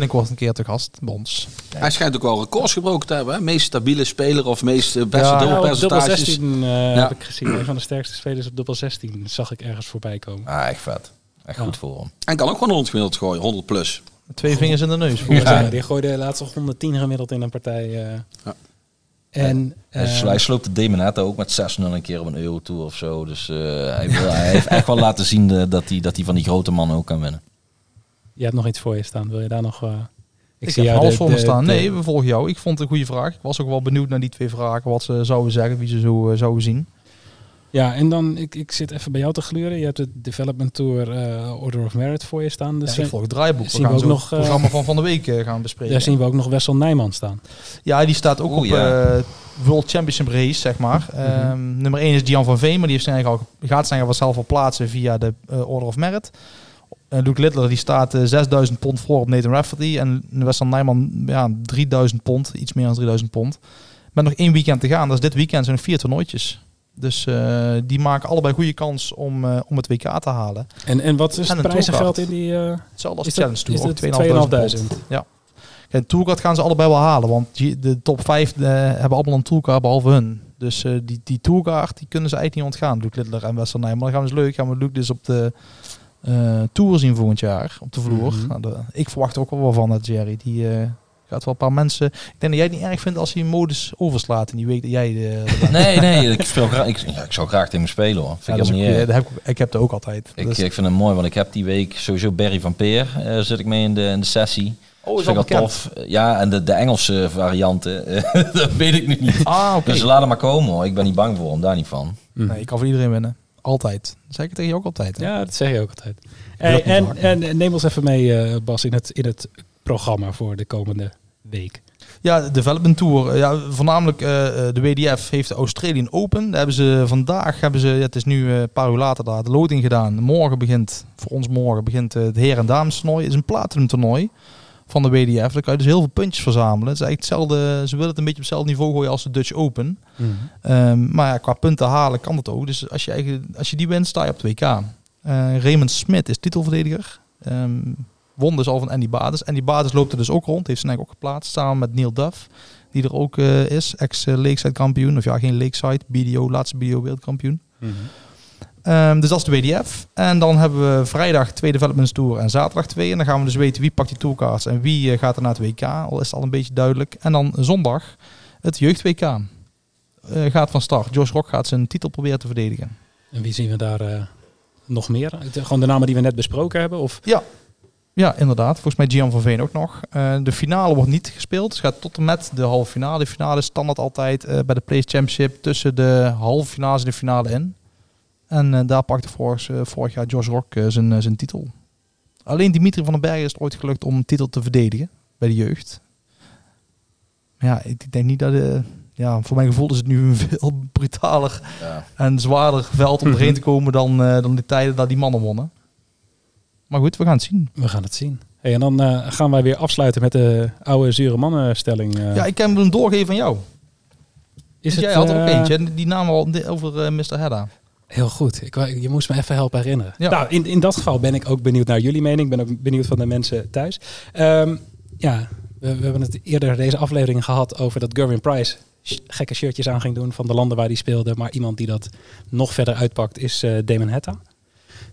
Binnenkort een keer te gast bij ons. Hij schijnt ook wel records gebroken te hebben. Hè? Meest stabiele speler of meest eh, beste Ja, Ja, dubbelpercentages. 16 eh, Ja. heb ik gezien. Een van de sterkste spelers op dubbel 16 zag ik ergens voorbij komen. Ah, echt vet. Echt Ja. goed voor hem. En kan ook gewoon 100 gemiddeld gooien, 100 plus. Twee vingers in de neus. Ja. Die gooide laatst nog 110 gemiddeld in een partij. eh. Ja. En Hij eh, s- hij sloot de Demonette ook met 6-0 een keer op een Euro Tour of zo. Dus eh, hij, wil, hij heeft echt wel laten zien dat hij dat hij van die grote mannen ook kan winnen. Je hebt nog iets voor je staan. Wil je daar nog... eh, Ik, zie heb jou alles voor me staan. Nee, we volgen jou. Ik vond het een goede vraag. Ik was ook wel benieuwd naar die twee vragen. Wat ze zouden zeggen, wie ze zo eh, zouden zien. Ja, en dan, ik, ik zit even bij jou te gluren. Je hebt de Development Tour eh, Order of Merit voor je staan. Dus Ja, ik volg het draaiboek. We zien we gaan ook nog, het programma van van de week gaan bespreken. daar zien we ook nog Wessel Nijman staan. Ja, die staat ook Oeh, op ja. eh, World Championship Race, zeg maar. Ehm, nummer 1 is Jan van Veen, maar die heeft zijn eigen al, gaat zijn eigen zelf al plaatsen via de Order of Merit. Eh, Luke Littler die staat eh, 6000 pond voor op Nathan Rafferty. En Weston Nijman ja, 3000 pond, iets meer dan 3000 pond. Met nog één weekend te gaan. Dat is dit weekend zijn er vier toernooitjes. Dus eh, die maken allebei goede kans om, eh, om het WK te halen. En, en wat is En het prijzengeld in die... eh, Hetzelfde als Challenge Tour. is ook dat 2500 2.500? Ja. En Tourcard gaan ze allebei wel halen. Want die- de top 5 hebben allemaal een Tourcard behalve hun. Dus eh, die, die Tourcard die kunnen ze eigenlijk niet ontgaan. Luke Littler en Westernij. Maar dan gaan we dus leuk. Gaan we Luke dus op de eh, Tour zien volgend jaar. Op de vloer. Mhm. nou, de- ik verwacht er ook wel wat van dat Jerry. Die eh, gaat wel een paar mensen... Ik denk dat jij het niet erg vindt als hij modus overslaat. In die week dat jij... De, Nee, nee, ik, speel graag, ik, ja, ik zou graag tegen hem spelen hoor. Vind ja, ik is niet eh, dat heb ik, ik heb het ook altijd. ik, Dus- ik vind het mooi, want ik heb die week sowieso Barry van Peer eh, zit ik mee in de, in de sessie. oh, Dat vind ik tof. Ja, en de, de Engelse varianten, eh, dat weet ik nu niet. Ah, oké. Dus laat hem maar komen hoor. Ik ben niet bang voor hem, daar niet van. Nee, ik kan voor iedereen winnen. Altijd. Dat zeg ik tegen je ook altijd. hè? ja, dat zeg je ook altijd. Hey, niet en, en neem ons even mee, eh, Bas, in het, in het programma voor de komende week. Ja, de Development Tour. Eh, Ja, voornamelijk eh, eh, de WDF heeft de Australian Open. Daar hebben ze vandaag, hebben ze, ja, het is nu eh, een paar uur later daar, de loting gedaan. Morgen begint, voor ons morgen, begint eh, het heren- en dames toernooi. Het is een platinum toernooi van de WDF. Daar kan je dus heel veel puntjes verzamelen. Het is eigenlijk hetzelfde, ze willen het een beetje op hetzelfde niveau gooien als de Dutch Open. Ehm, maar ja, qua punten halen kan dat ook. Dus als je, eigen, als je die wint, sta je op 2K. Eh, Raymond Smit is titelverdediger. Ehm won dus al van Andy Bades. Andy Bades loopt er dus ook rond. Heeft zijn ook geplaatst. Samen met Neil Duff. Die er ook eh, is. Ex-Lakeside kampioen. Of ja, geen Lakeside. BDO, laatste BDO wereldkampioen. Ehm, dus dat is de WDF. En dan hebben we vrijdag twee Developments Tour en zaterdag twee. En dan gaan we dus weten wie pakt die tourcards en wie eh, gaat er naar het WK. Al is het al een beetje duidelijk. En dan zondag het jeugd WK. Eh, gaat van start. Josh Rock gaat zijn titel proberen te verdedigen. En wie zien we daar eh, nog meer? Gewoon de namen die we net besproken hebben? Of Ja. Ja, inderdaad. Volgens mij Gian van Veen ook nog. De finale wordt niet gespeeld. Het gaat tot en met de halve finale. De finale is standaard altijd bij de Place Championship tussen de halve finales en de finale in. En eh, daar pakte vorig, eh, vorig jaar Josh Rock eh, zijn, zijn titel. Alleen Dimitri van den Bergen is het ooit gelukt om een titel te verdedigen bij de jeugd. Maar ja, ik denk niet dat... eh, ja, voor mijn gevoel is het nu een veel brutaler Ja. en zwaarder veld om erheen te komen dan, eh, dan de tijden dat die mannen wonnen. Maar goed, we gaan het zien. we gaan het zien. Hey, en dan eh, gaan wij weer afsluiten met de oude zure mannenstelling. eh. Ja, ik kan hem doorgeven aan jou. is Dus jij had er ook eentje. En die naam al over Mr. Hedda. Heel goed. Ik, je moest me even helpen herinneren. Ja. Nou, in, in dat geval ben ik ook benieuwd naar jullie mening. Ik ben ook benieuwd van de mensen thuis. Ehm, ja, we, we hebben het eerder deze aflevering gehad over dat Gerwin Price gekke shirtjes aan ging doen van de landen waar hij speelde. Maar iemand die dat nog verder uitpakt is eh, Damon Hetta.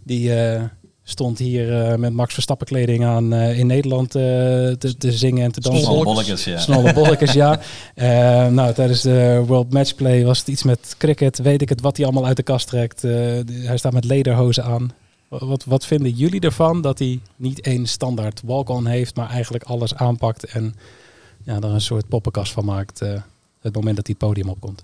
Die eh, stond hier eh, met Max Verstappen kleding aan eh, in Nederland eh, te, te zingen en te dansen. Snolle bolletjes, ja. Snolle bolletjes, ja. Nou, tijdens de World Matchplay was het iets met cricket. Weet ik het wat hij allemaal uit de kast trekt. Hij staat met lederhozen aan. Wat, wat vinden jullie ervan dat hij niet één standaard walk-on heeft, maar eigenlijk alles aanpakt en ja, er een soort poppenkast van maakt het moment dat hij het podium opkomt?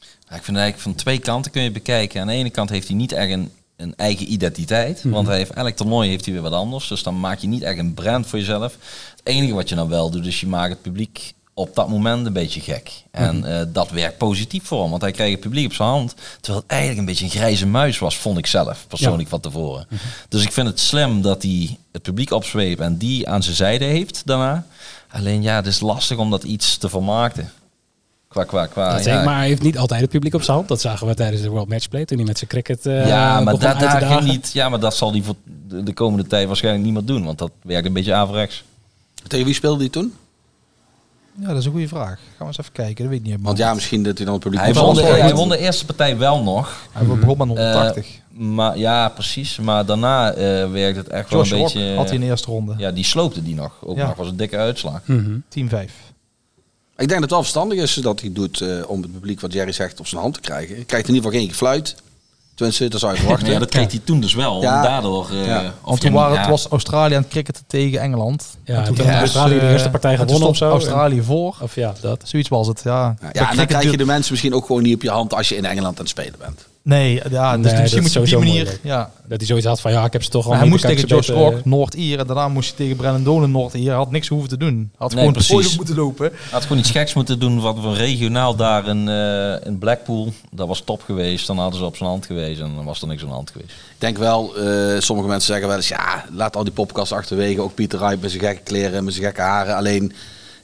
Ja, ik vind eigenlijk van twee kanten kun je bekijken. Aan de ene kant heeft hij niet echt een, een eigen identiteit. Mhm. Want hij heeft, elk toernooi heeft hij weer wat anders. Dus dan maak je niet echt een brand voor jezelf. Het enige wat je nou wel doet, is je maakt het publiek op dat moment een beetje gek. En eh, dat werkt positief voor hem. Want hij kreeg het publiek op zijn hand. Terwijl het eigenlijk een beetje een grijze muis was, vond ik zelf persoonlijk van tevoren. Dus ik vind het slim dat hij het publiek opzweept en die aan zijn zijde heeft daarna. Alleen ja, het is lastig om dat iets te vermarkten. Qua, qua, qua. Dat ja, zeg, maar hij heeft niet altijd het publiek op zijn hand. Dat zagen we tijdens de World Matchplay toen hij met zijn cricket eh ja, maar dat, daar ging niet, ja, maar dat zal hij voor de, de komende tijd waarschijnlijk niet meer doen. Want dat werkt een beetje averechts. Tegen wie speelde hij toen? Ja, dat is een goede vraag. Gaan we eens even kijken. Dat weet ik niet. Want ja, misschien dat hij dan het publiek... Hij won, de, hij won de eerste partij wel nog. Hij begon met Eh, 180. maar ja, precies. Maar daarna eh werkt het echt Josh wel een Rock beetje... had hij in de eerste ronde. Ja, die sloopte die nog. Ook Ja. nog was een dikke uitslag. Mhm. 10-5. Ik denk dat het wel verstandig is dat hij doet eh, om het publiek, wat Jerry zegt, op zijn hand te krijgen. Hij krijgt in ieder geval geen gefluit. Tenminste, dat zou je verwachten. Ja, dat kreeg hij toen dus wel. Ja. Daardoor... eh, Ja. of Want ja, toen waren, ja, het was Australië aan het cricketen tegen Engeland. Ja, En toen werd had dus, Australië de eh, eerste partij gewonnen of zo. Australië voor. Of ja, dat. Zoiets was het, ja. Ja, ja, en dan cricket krijg je de mensen misschien ook gewoon niet op je hand als je in Engeland aan het spelen bent. Nee, ja, dus Nee, misschien is moet je op die sowieso manier... moeilijk. Ja. Dat hij zoiets had van, ja, ik heb ze toch al hij moest tegen ze beter- Rock, Noord-Ier. En daarna moest hij tegen Brennan Dolan, Noord-Ier. Had niks hoeven te doen. Had Nee, gewoon precies. moeten lopen. Had gewoon iets geks moeten doen wat we regionaal daar in, eh, in Blackpool. Dat was top geweest. Dan hadden ze op zijn hand geweest en dan was er niks aan de hand geweest. Ik denk wel, eh, sommige mensen zeggen wel eens, ja, laat al die popcasts achterwege. Ook Pieter Rijp met zijn gekke kleren en met zijn gekke haren. Alleen,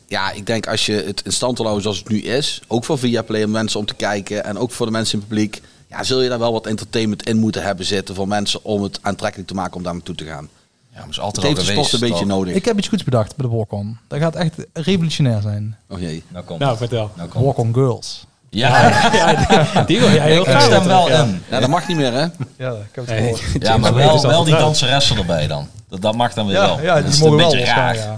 ja, ik denk als je het in stand wil houden zoals het nu is, ook voor Viaplay om mensen om te kijken en ook voor de mensen in het publiek, ja, zul je daar wel wat entertainment in moeten hebben zitten voor mensen om het aantrekkelijk te maken om daar naartoe te gaan. Ja, maar is Het altijd al de sport een beetje toch? nodig. Ik heb iets goeds bedacht bij de Walk-On. Dat gaat echt revolutionair zijn. Oh jee. Nou komt Nou, het. vertel. Nou komt het. Walk-On Girls. Ja, Die wil jij heel ik graag. stem wel Ja. in. Ja, dat mag niet meer hè? Ja, ik heb het. Ja, maar wel, wel die getrouwd. danseressen erbij dan. Dat, dat mag dan weer wel. Ja, ja Dat die is mogen een wel raar. ja.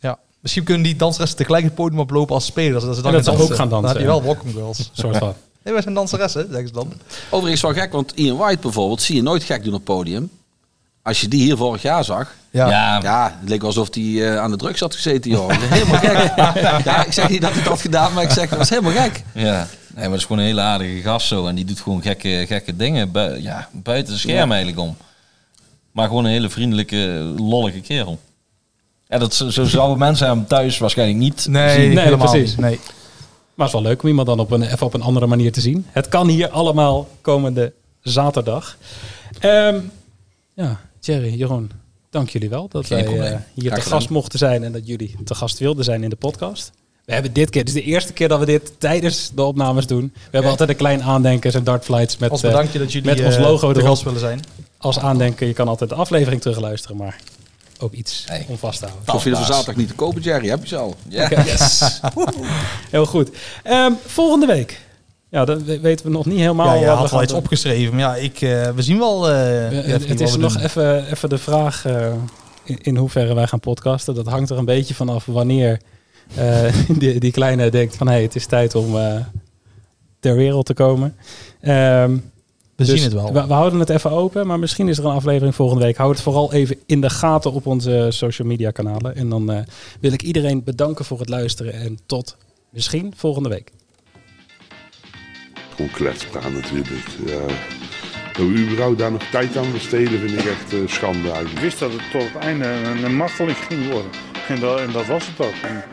ja. Misschien kunnen die danseressen tegelijk het podium oplopen als spelers. Dat ze dan En dat ze ook gaan Dan dansen, heb je ja. wel Walk-On Girls. soort van. Nee, wij zijn danseressen, zeggen ze dan. Overigens wel gek, want Ian White bijvoorbeeld zie je nooit gek doen op het podium. Als je die hier vorig jaar zag, Ja. Ja, Ja, het leek alsof hij eh, aan de drugs had gezeten, joh. Helemaal gek. Ja, ik zeg niet dat hij dat had gedaan, maar ik zeg, dat was helemaal gek. Ja, nee, maar dat is gewoon een hele aardige gast zo. En die doet gewoon gekke, gekke dingen bui- ja, buiten het scherm Ja. eigenlijk om. Maar gewoon een hele vriendelijke, lollige kerel. Ja, dat, zo zo zouden mensen hem thuis waarschijnlijk niet Nee, zien. Nee, helemaal precies. niet. Nee. Maar het is wel leuk om iemand dan op een, even op een andere manier te zien. Het kan hier allemaal komende zaterdag. Ehm, ja, Thierry, Jeroen, dank jullie wel dat Geen wij eh, hier Graag te gast mochten zijn en dat jullie te gast wilden zijn in de podcast. We hebben dit keer, is de eerste keer dat we dit tijdens de opnames doen. We hebben altijd een klein aandenken en dartflights met Als eh, bedankje dat jullie met ons logo te erop. gast willen zijn. als aandenken. Je kan altijd de aflevering terugluisteren, maar ook iets Hey. om vast te houden. Baas. zaterdag niet te kopen, Jerry. Heb je ze al? Ja. Yes. Heel goed. Ehm, volgende week. Ja, dat we- weten we nog niet helemaal. Ja, je had wel iets doen. opgeschreven. Maar ja, ik, eh, we zien wel. eh, het is we nog even, even de vraag eh, in, in hoeverre wij gaan podcasten. Dat hangt er een beetje vanaf wanneer eh, die, die kleine denkt van... hé, hey, het is tijd om eh, ter wereld te komen. Ehm, We dus zien het wel. We, we houden het even open, maar misschien is er een aflevering volgende week. Houd het vooral even in de gaten op onze social media kanalen. En dan eh, wil ik iedereen bedanken voor het luisteren. En tot misschien volgende week. Gewoon kletspraat natuurlijk. Ja. Dat we überhaupt daar nog tijd aan besteden vind ik echt eh, schande Ik wist dat het tot het einde een, een marteling ging worden. En dat, en dat was het ook. En